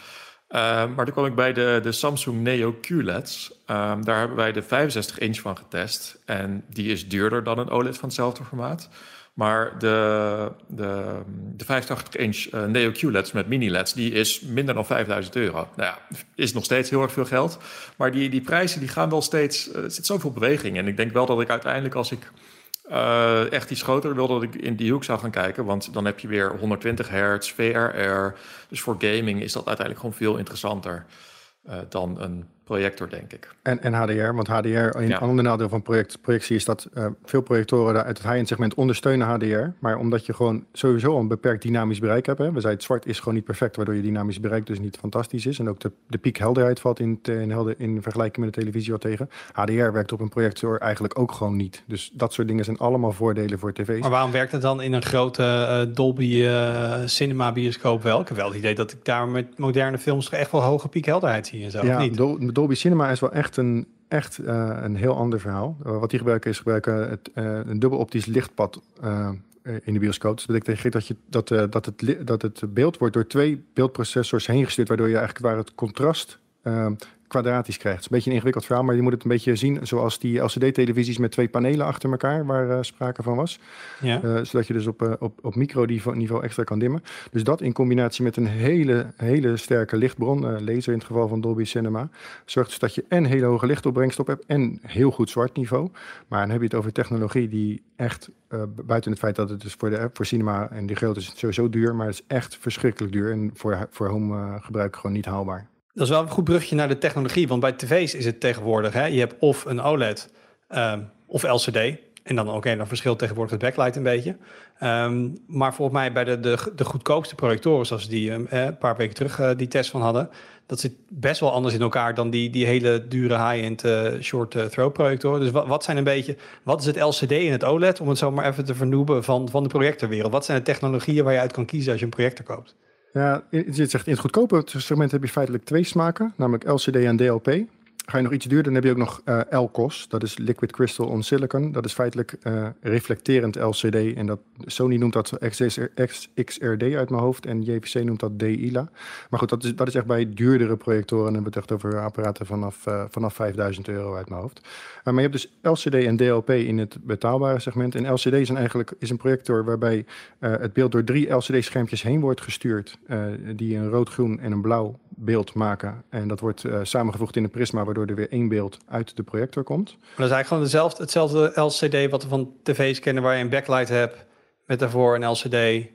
Uh, maar toen kwam ik bij de, de Samsung Neo QLEDs. Um, daar hebben wij de 65 inch van getest. En die is duurder dan een OLED van hetzelfde formaat. Maar de, de, de 85 inch uh, Neo QLEDs met mini-LEDs, die is minder dan 5000 euro. Nou ja, is nog steeds heel erg veel geld. Maar die, die prijzen die gaan wel steeds, uh, er zit zoveel beweging. En ik denk wel dat ik uiteindelijk als ik uh, echt iets groter wil dat ik in die hoek zou gaan kijken. Want dan heb je weer 120 hertz, VRR. Dus voor gaming is dat uiteindelijk gewoon veel interessanter uh, dan een projector, denk ik. En, en HDR, want HDR, een ja. ander nadeel van project, projectie is dat uh, veel projectoren uit het high-end segment ondersteunen HDR. Maar omdat je gewoon sowieso een beperkt dynamisch bereik hebt. Hè, we zeiden het zwart is gewoon niet perfect, waardoor je dynamisch bereik dus niet fantastisch is. En ook de, de piekhelderheid valt in, te, in, helder, in vergelijking met de televisie wat tegen. HDR werkt op een projector eigenlijk ook gewoon niet. Dus dat soort dingen zijn allemaal voordelen voor tv's. Maar waarom werkt het dan in een grote uh, Dolby uh, cinema bioscoop wel? Ik heb wel het idee dat ik daar met moderne films echt wel hoge piekhelderheid zie en zo. Ja, niet? Dolby Cinema is wel echt een, echt, uh, een heel ander verhaal. Uh, wat die gebruiken is gebruiken het, uh, een dubbel optisch lichtpad in de bioscoop. Dus dat betekent dat, je, dat, dat, het, dat het beeld wordt door twee beeldprocessors heen gestuurd, waardoor je eigenlijk waar het contrast kwadratisch krijgt. Het is een beetje een ingewikkeld verhaal, maar je moet het een beetje zien zoals die LCD-televisies met twee panelen achter elkaar, waar uh, sprake van was. Ja. Uh, zodat je dus op, uh, op, op micro-niveau extra kan dimmen. Dus dat in combinatie met een hele, hele sterke lichtbron, laser in het geval van Dolby Cinema, zorgt dus dat je en hele hoge lichtopbrengst op hebt en heel goed zwart niveau. Maar dan heb je het over technologie die echt, buiten het feit dat het dus voor, de, voor cinema en die groot is sowieso duur, maar het is echt verschrikkelijk duur en voor, voor home gebruik gewoon niet haalbaar. Dat is wel een goed brugje naar de technologie. Want bij tv's is het tegenwoordig. Hè, je hebt of een OLED um, of LCD. En dan oké, okay, dan verschilt tegenwoordig het backlight een beetje. Um, maar volgens mij bij de, de, de goedkoopste projectoren, zoals die um, een paar weken terug uh, die test van hadden, dat zit best wel anders in elkaar dan die, die hele dure high-end uh, short uh, throw projectoren. Dus wat, wat zijn een beetje, wat is het LCD en het OLED, om het zo maar even te vernoemen van, van de projectorwereld? Wat zijn de technologieën waar je uit kan kiezen als je een projector koopt? Ja, je zegt in het goedkope segment heb je feitelijk twee smaken, namelijk LCD en DLP. Ga je nog iets duurder, dan heb je ook nog uh, LCOS. Dat is Liquid Crystal on Silicon. Dat is feitelijk uh, reflecterend LCD. En dat, Sony noemt dat XRD uit mijn hoofd. En JVC noemt dat DILA. Maar goed, dat is, dat is echt bij duurdere projectoren. En we hebben het echt over apparaten vanaf, uh, vanaf 5000 euro uit mijn hoofd. maar je hebt dus LCD en DLP in het betaalbare segment. En LCD is eigenlijk is een projector waarbij het beeld door drie LCD-schermpjes heen wordt gestuurd. die een rood, groen en een blauw beeld maken. En dat wordt samengevoegd in een prisma waardoor er weer één beeld uit de projector komt. Maar dat is eigenlijk gewoon hetzelfde LCD wat we van tv's kennen, waar je een backlight hebt met daarvoor een LCD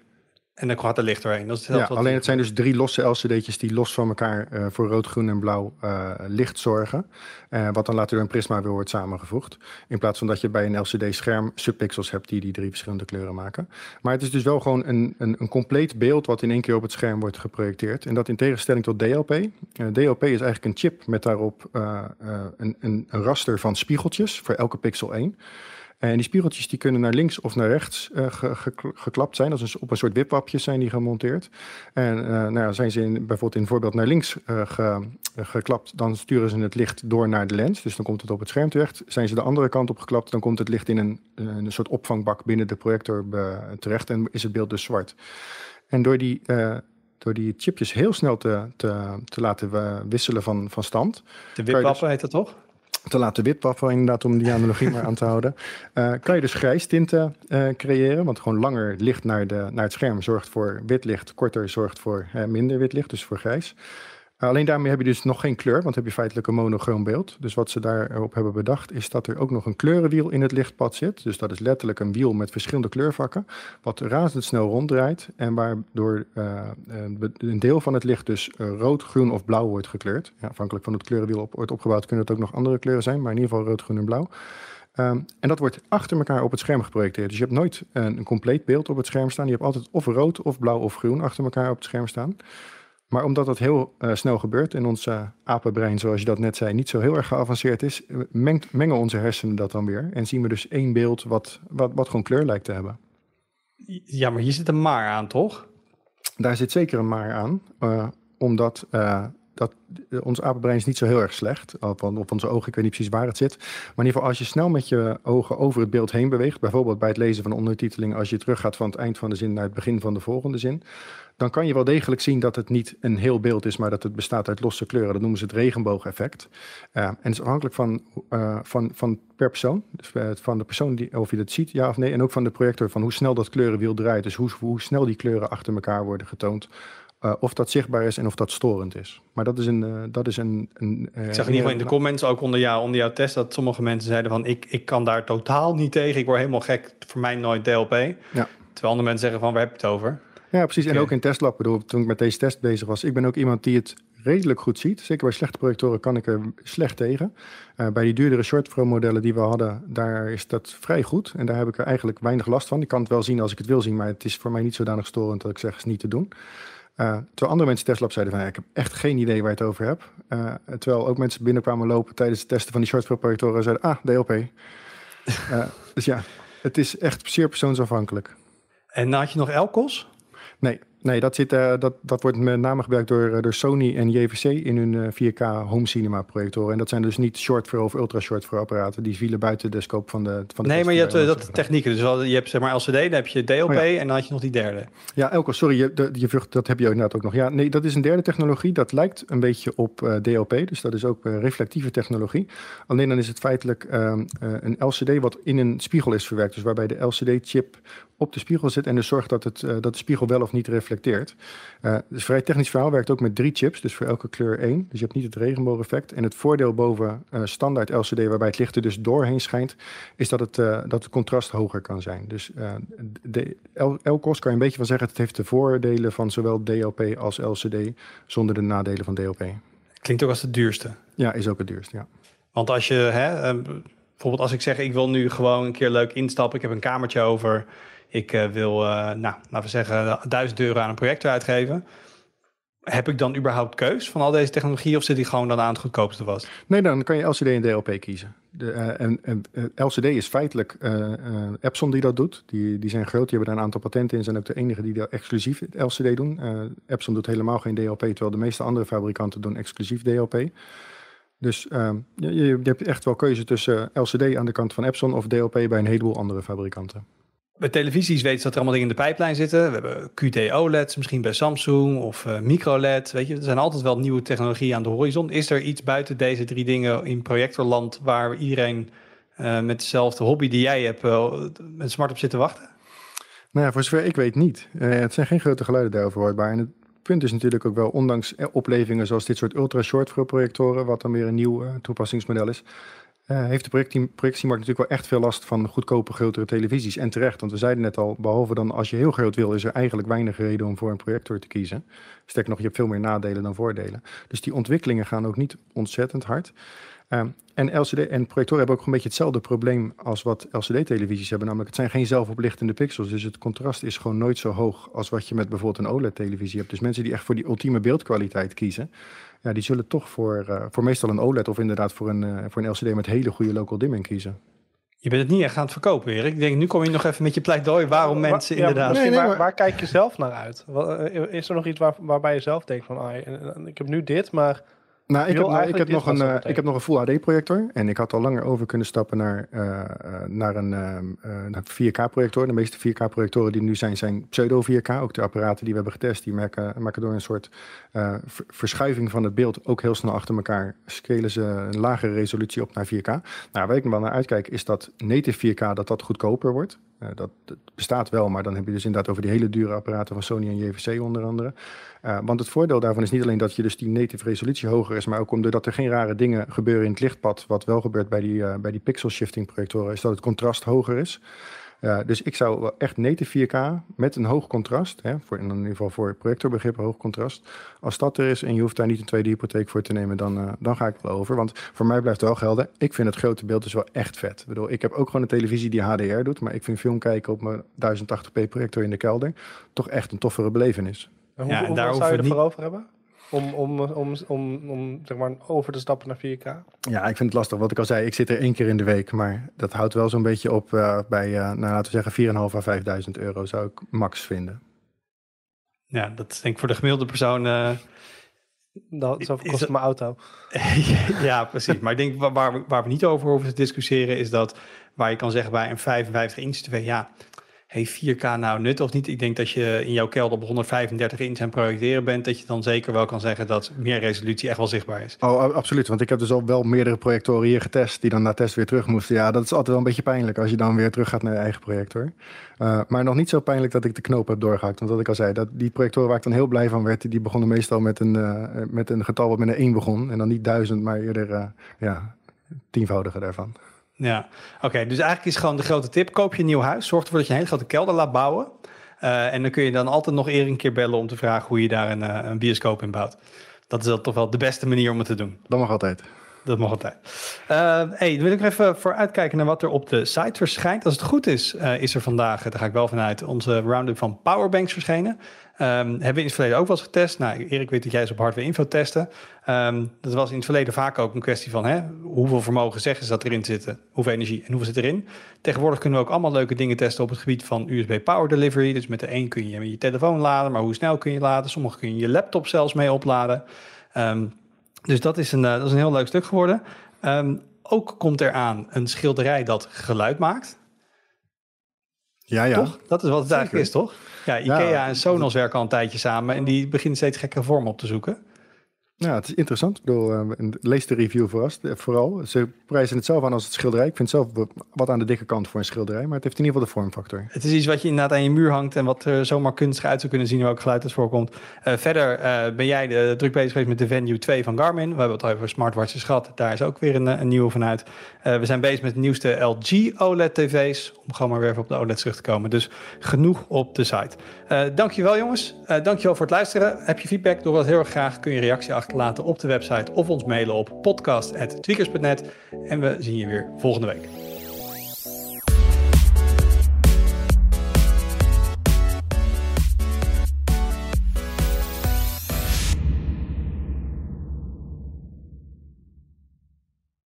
en dan gaat er licht doorheen. Dat is ja, alleen het zijn dus drie losse LCD'tjes die los van elkaar uh, voor rood, groen en blauw uh, licht zorgen. Uh, wat dan later door een prisma weer wordt samengevoegd. In plaats van dat je bij een LCD-scherm subpixels hebt die die drie verschillende kleuren maken. Maar het is dus wel gewoon een, een, een compleet beeld wat in één keer op het scherm wordt geprojecteerd. En dat in tegenstelling tot DLP. DLP is eigenlijk een chip met daarop een, een, een raster van spiegeltjes voor elke pixel één. En die spiegeltjes die kunnen naar links of naar rechts uh, geklapt zijn. Dat is op een soort wipwapjes zijn die gemonteerd. En uh, nou ja, zijn ze in, bijvoorbeeld in voorbeeld naar links uh, ge, geklapt, dan sturen ze het licht door naar de lens. Dus dan komt het op het scherm terecht. Zijn ze de andere kant op geklapt, dan komt het licht in een, een soort opvangbak binnen de projector terecht en is het beeld dus zwart. En door die, door die chipjes heel snel te, te, te laten wisselen van, van stand. De wipwappen dus, heet dat toch? Te laten witwaffen, inderdaad, om die analogie maar aan te houden. Uh, kan je dus grijs tinten uh, creëren, want gewoon langer licht naar, de, naar het scherm zorgt voor wit licht, korter zorgt voor uh, minder wit licht, dus voor grijs. Alleen daarmee heb je dus nog geen kleur, want heb je feitelijk een monochroom beeld. Dus wat ze daarop hebben bedacht, is dat er ook nog een kleurenwiel in het lichtpad zit. Dus dat is letterlijk een wiel met verschillende kleurvakken, wat razendsnel ronddraait en waardoor uh, een deel van het licht dus uh, rood, groen of blauw wordt gekleurd. Afhankelijk van het kleurenwiel op, wordt opgebouwd, kunnen het ook nog andere kleuren zijn, maar in ieder geval rood, groen en blauw. Um, en dat wordt achter elkaar op het scherm geprojecteerd. Dus je hebt nooit een, een compleet beeld op het scherm staan. Je hebt altijd of rood, of blauw, of groen achter elkaar op het scherm staan. Maar omdat dat heel uh, snel gebeurt en ons uh, apenbrein, zoals je dat net zei, niet zo heel erg geavanceerd is, eh, mengt, mengen onze hersenen dat dan weer. En zien we dus één beeld wat, wat, wat gewoon kleur lijkt te hebben. Ja, maar hier zit een maar aan, toch? Daar zit zeker een maar aan, uh, omdat dat, ons apenbrein is niet zo heel erg slecht. Op, op onze ogen, ik weet niet precies waar het zit. Maar in ieder geval, als je snel met je ogen over het beeld heen beweegt, bijvoorbeeld bij het lezen van ondertiteling, als je teruggaat van het eind van de zin naar het begin van de volgende zin, dan kan je wel degelijk zien dat het niet een heel beeld is, maar dat het bestaat uit losse kleuren. Dat noemen ze het regenboogeffect. Uh, en het is afhankelijk van, uh, van, van per persoon, dus van de persoon die, of je dat ziet, ja of nee, en ook van de projector, van hoe snel dat kleurenwiel draait. Dus hoe, hoe snel die kleuren achter elkaar worden getoond. Uh, of dat zichtbaar is en of dat storend is. Maar dat is een. Uh, dat is een, een uh, ik zag in ieder geval in de comments, ook onder, jou, onder jouw test, dat sommige mensen zeiden van ik, ik kan daar totaal niet tegen. Ik word helemaal gek. Voor mij nooit DLP. Ja. Terwijl andere mensen zeggen van waar heb je het over? Ja, precies. En ook in testlab, bedoel, toen ik met deze test bezig was, ik ben ook iemand die het redelijk goed ziet. Zeker bij slechte projectoren kan ik er slecht tegen. Uh, bij die duurdere short modellen die we hadden, daar is dat vrij goed. En daar heb ik er eigenlijk weinig last van. Ik kan het wel zien als ik het wil zien, maar het is voor mij niet zodanig storend dat ik zeg, is niet te doen. Uh, terwijl andere mensen testlab zeiden van, ja, ik heb echt geen idee waar je het over hebt. Uh, terwijl ook mensen binnenkwamen lopen tijdens het testen van die short projectoren zeiden, ah, DLP. dus ja, het is echt zeer persoonsafhankelijk. En had je nog Elkos? Nee, nee dat, zit, uh, dat, dat wordt met name gebruikt door, uh, door Sony en JVC in hun uh, eh, 4K home cinema projectoren. En dat zijn dus niet short for of ultra short for apparaten. Die vielen buiten de scope van de van de Nee, maar je hebt dat technieken. Dus je hebt zeg maar LCD, dan heb je DLP oh, ja. en dan had je nog die derde. Ja, Elko, sorry, je, de, je vrucht, dat heb je inderdaad ook nog. Ja, nee, dat is een derde technologie. Dat lijkt een beetje op DLP, dus dat is ook reflectieve technologie. Alleen dan is het feitelijk ehm, een LCD wat in een spiegel is verwerkt. Dus waarbij de LCD-chip op de spiegel zit en dus zorgt dat, het, uh, dat de spiegel wel of niet reflecteert. Uh, dus vrij technisch verhaal werkt ook met drie chips, dus voor elke kleur één. Dus je hebt niet het regenboogeffect. En het voordeel boven uh, standaard LCD, waarbij het licht er dus doorheen schijnt, is dat het, dat het contrast hoger kan zijn. Dus de LCOS kan je een beetje van zeggen, het heeft de voordelen van zowel DLP als LCD, zonder de nadelen van DLP. Klinkt ook als het duurste. Ja, is ook het duurste, ja. Want als je, hè, bijvoorbeeld als ik zeg, ik wil nu gewoon een keer leuk instappen, ik heb een kamertje over ik uh, wil, uh, nou, laten we zeggen, 1000 euro aan een projector uitgeven. heb ik dan überhaupt keus van al deze technologie of zit die gewoon dan aan het goedkoopste vast? Nee, dan kan je LCD en DLP kiezen. De, uh, en, en LCD is feitelijk uh, Epson die dat doet. Die, die zijn groot, die hebben daar een aantal patenten in. Zijn ook de enige die dat exclusief LCD doen. Epson doet helemaal geen DLP, terwijl de meeste andere fabrikanten doen exclusief DLP. Dus ehm, je, hebt echt wel keuze tussen LCD aan de kant van Epson of DLP bij een heleboel andere fabrikanten. Bij televisies weten ze dat er allemaal dingen in de pijplijn zitten. We hebben QT OLED's misschien bij Samsung of uh, microLED. Weet je, er zijn altijd wel nieuwe technologieën aan de horizon. Is er iets buiten deze drie dingen in projectorland waar iedereen uh, met dezelfde hobby die jij hebt uh, met smart op zit te wachten? Nou ja, voor zover ik weet niet. het zijn geen grote geluiden daarover hoorbaar. En het punt is natuurlijk ook wel, ondanks oplevingen zoals dit soort ultra-short projectoren, wat dan weer een nieuw toepassingsmodel is, uh, heeft de projectiemarkt natuurlijk wel echt veel last van goedkope, grotere televisies. En terecht, want we zeiden net al, behalve dan als je heel groot wil, is er eigenlijk weinig reden om voor een projector te kiezen. Sterker nog, je hebt veel meer nadelen dan voordelen. Dus die ontwikkelingen gaan ook niet ontzettend hard. Uh, en LCD en projectoren hebben ook een beetje hetzelfde probleem als wat LCD-televisies hebben. Namelijk, het zijn geen zelfoplichtende pixels. Dus het contrast is gewoon nooit zo hoog als wat je met bijvoorbeeld een OLED-televisie hebt. Dus mensen die echt voor die ultieme beeldkwaliteit kiezen, ja, die zullen toch voor, uh, voor meestal een OLED of inderdaad voor een, uh, voor een LCD met hele goede local dimming kiezen. Je bent het niet echt aan het verkopen, Erik. Ik denk, nu kom je nog even met je pleidooi waarom mensen ja, inderdaad... Nee, nee, waar, waar, kijk je zelf naar uit? Eh, is er nog iets waar, waarbij je zelf denkt van, ah, ik heb nu dit, maar nou, ik heb, nou, ik, heb nog een, uh, ik heb nog een Full HD projector. En ik had al langer over kunnen stappen naar, uh, naar een uh, 4K projector. De meeste 4K projectoren die nu zijn, zijn pseudo 4K. Ook de apparaten die we hebben getest, die merken, maken door een soort verschuiving van het beeld ook heel snel achter elkaar. Scalen ze een lagere resolutie op naar 4K. Nou, waar ik wel naar uitkijk, is dat native 4K dat dat goedkoper wordt. Uh, dat, bestaat wel, maar dan heb je dus inderdaad over die hele dure apparaten van Sony en JVC onder andere. Uh, want het voordeel daarvan is niet alleen dat je dus die native resolutie hoger is, maar ook omdat er geen rare dingen gebeuren in het lichtpad, wat wel gebeurt bij die, uh, bij die pixel shifting projectoren, is dat het contrast hoger is. Uh, dus ik zou wel echt native 4K met een hoog contrast, hè, voor, in ieder geval voor projectorbegrip hoog contrast. Als dat er is en je hoeft daar niet een tweede hypotheek voor te nemen, dan, uh, dan ga ik wel over. Want voor mij blijft het wel gelden. Ik vind het grote beeld dus wel echt vet. Ik bedoel, ik heb ook gewoon een televisie die HDR doet, maar ik vind film kijken op mijn 1080p projector in de kelder toch echt een toffere belevenis. En hoe, ja, en daar zou je ervoor over hebben? Om, om, om, om, om zeg maar over te stappen naar 4K? Ja, ik vind het lastig. Wat ik al zei, ik zit er één keer in de week. Maar dat houdt wel zo'n beetje op uh, bij, uh, nou, laten we zeggen, 4.500 à 5000 euro zou ik max vinden. Ja, dat is denk ik voor de gemiddelde persoon... Uh, dat zoveel kost mijn auto. ja, precies. Maar ik denk waar, we, waar we niet over hoeven te discussiëren... is dat waar je kan zeggen bij een 55 inch tv... ja, heeft 4K nou nut of niet? Ik denk dat je in jouw kelder op 135 inch aan projecteren bent, dat je dan zeker wel kan zeggen dat meer resolutie echt wel zichtbaar is. Oh, absoluut. Want ik heb dus al wel meerdere projectoren hier getest, die dan na test weer terug moesten. Ja, dat is altijd wel een beetje pijnlijk als je dan weer terug gaat naar je eigen projector. Uh, maar nog niet zo pijnlijk dat ik de knoop heb doorgehakt. Want wat ik al zei, dat die projectoren waar ik dan heel blij van werd, die begonnen meestal met een, uh, met een getal wat met een 1 begon. En dan niet duizend, maar eerder uh, ja, tienvoudige daarvan. Ja, oké. dus eigenlijk is gewoon de grote tip: koop je een nieuw huis, zorg ervoor dat je een hele grote kelder laat bouwen. Uh, en dan kun je dan altijd nog eer een keer bellen om te vragen hoe je daar een, uh, een bioscoop in bouwt. Dat is dan toch wel de beste manier om het te doen. Dat mag altijd. Dat mag altijd. Uh, hey, dan wil ik even voor uitkijken naar wat er op de site verschijnt. Als het goed is, is er vandaag, daar ga ik wel vanuit, onze roundup van powerbanks verschenen. Um, hebben we in het verleden ook wel eens getest. Nou, Erik weet dat jij eens op hardware info testen. Um, dat was in het verleden vaak ook een kwestie van hè, hoeveel vermogen zeggen ze dat erin zitten, hoeveel energie en hoeveel zit erin. Tegenwoordig kunnen we ook allemaal leuke dingen testen op het gebied van USB Power Delivery. Dus met de een kun je je telefoon laden, maar hoe snel kun je laden? Sommige kun je je laptop zelfs mee opladen. Um, dus dat is, een, uh, dat is een heel leuk stuk geworden. ook komt eraan een schilderij dat geluid maakt. Ja, ja. Toch? Dat is wat het eigenlijk is, toch? Ja, IKEA en Sonos werken al een tijdje samen en die beginnen steeds gekke vormen op te zoeken. Ja, het is interessant. Ik bedoel, uh, lees de review vooral, vooral. Ze prijzen het zelf aan als het schilderij. Ik vind het zelf wat aan de dikke kant voor een schilderij, maar het heeft in ieder geval de vormfactor. Het is iets wat je inderdaad aan je muur hangt en wat er zomaar kunstig uit zou kunnen zien welk geluid het voorkomt. Verder ben jij de, druk bezig geweest met de Venue 2 van Garmin. We hebben het al over smartwatches gehad. Daar is ook weer een, nieuwe vanuit. we zijn bezig met de nieuwste LG OLED tv's, om gewoon maar weer even op de OLED terug te komen. Dus genoeg op de site. Dankjewel jongens. dankjewel voor het luisteren. Heb je feedback? Doe dat heel erg graag. Kun je reactie achterlaten op de website of ons mailen op podcast.tweakers.net. En we zien je weer volgende week.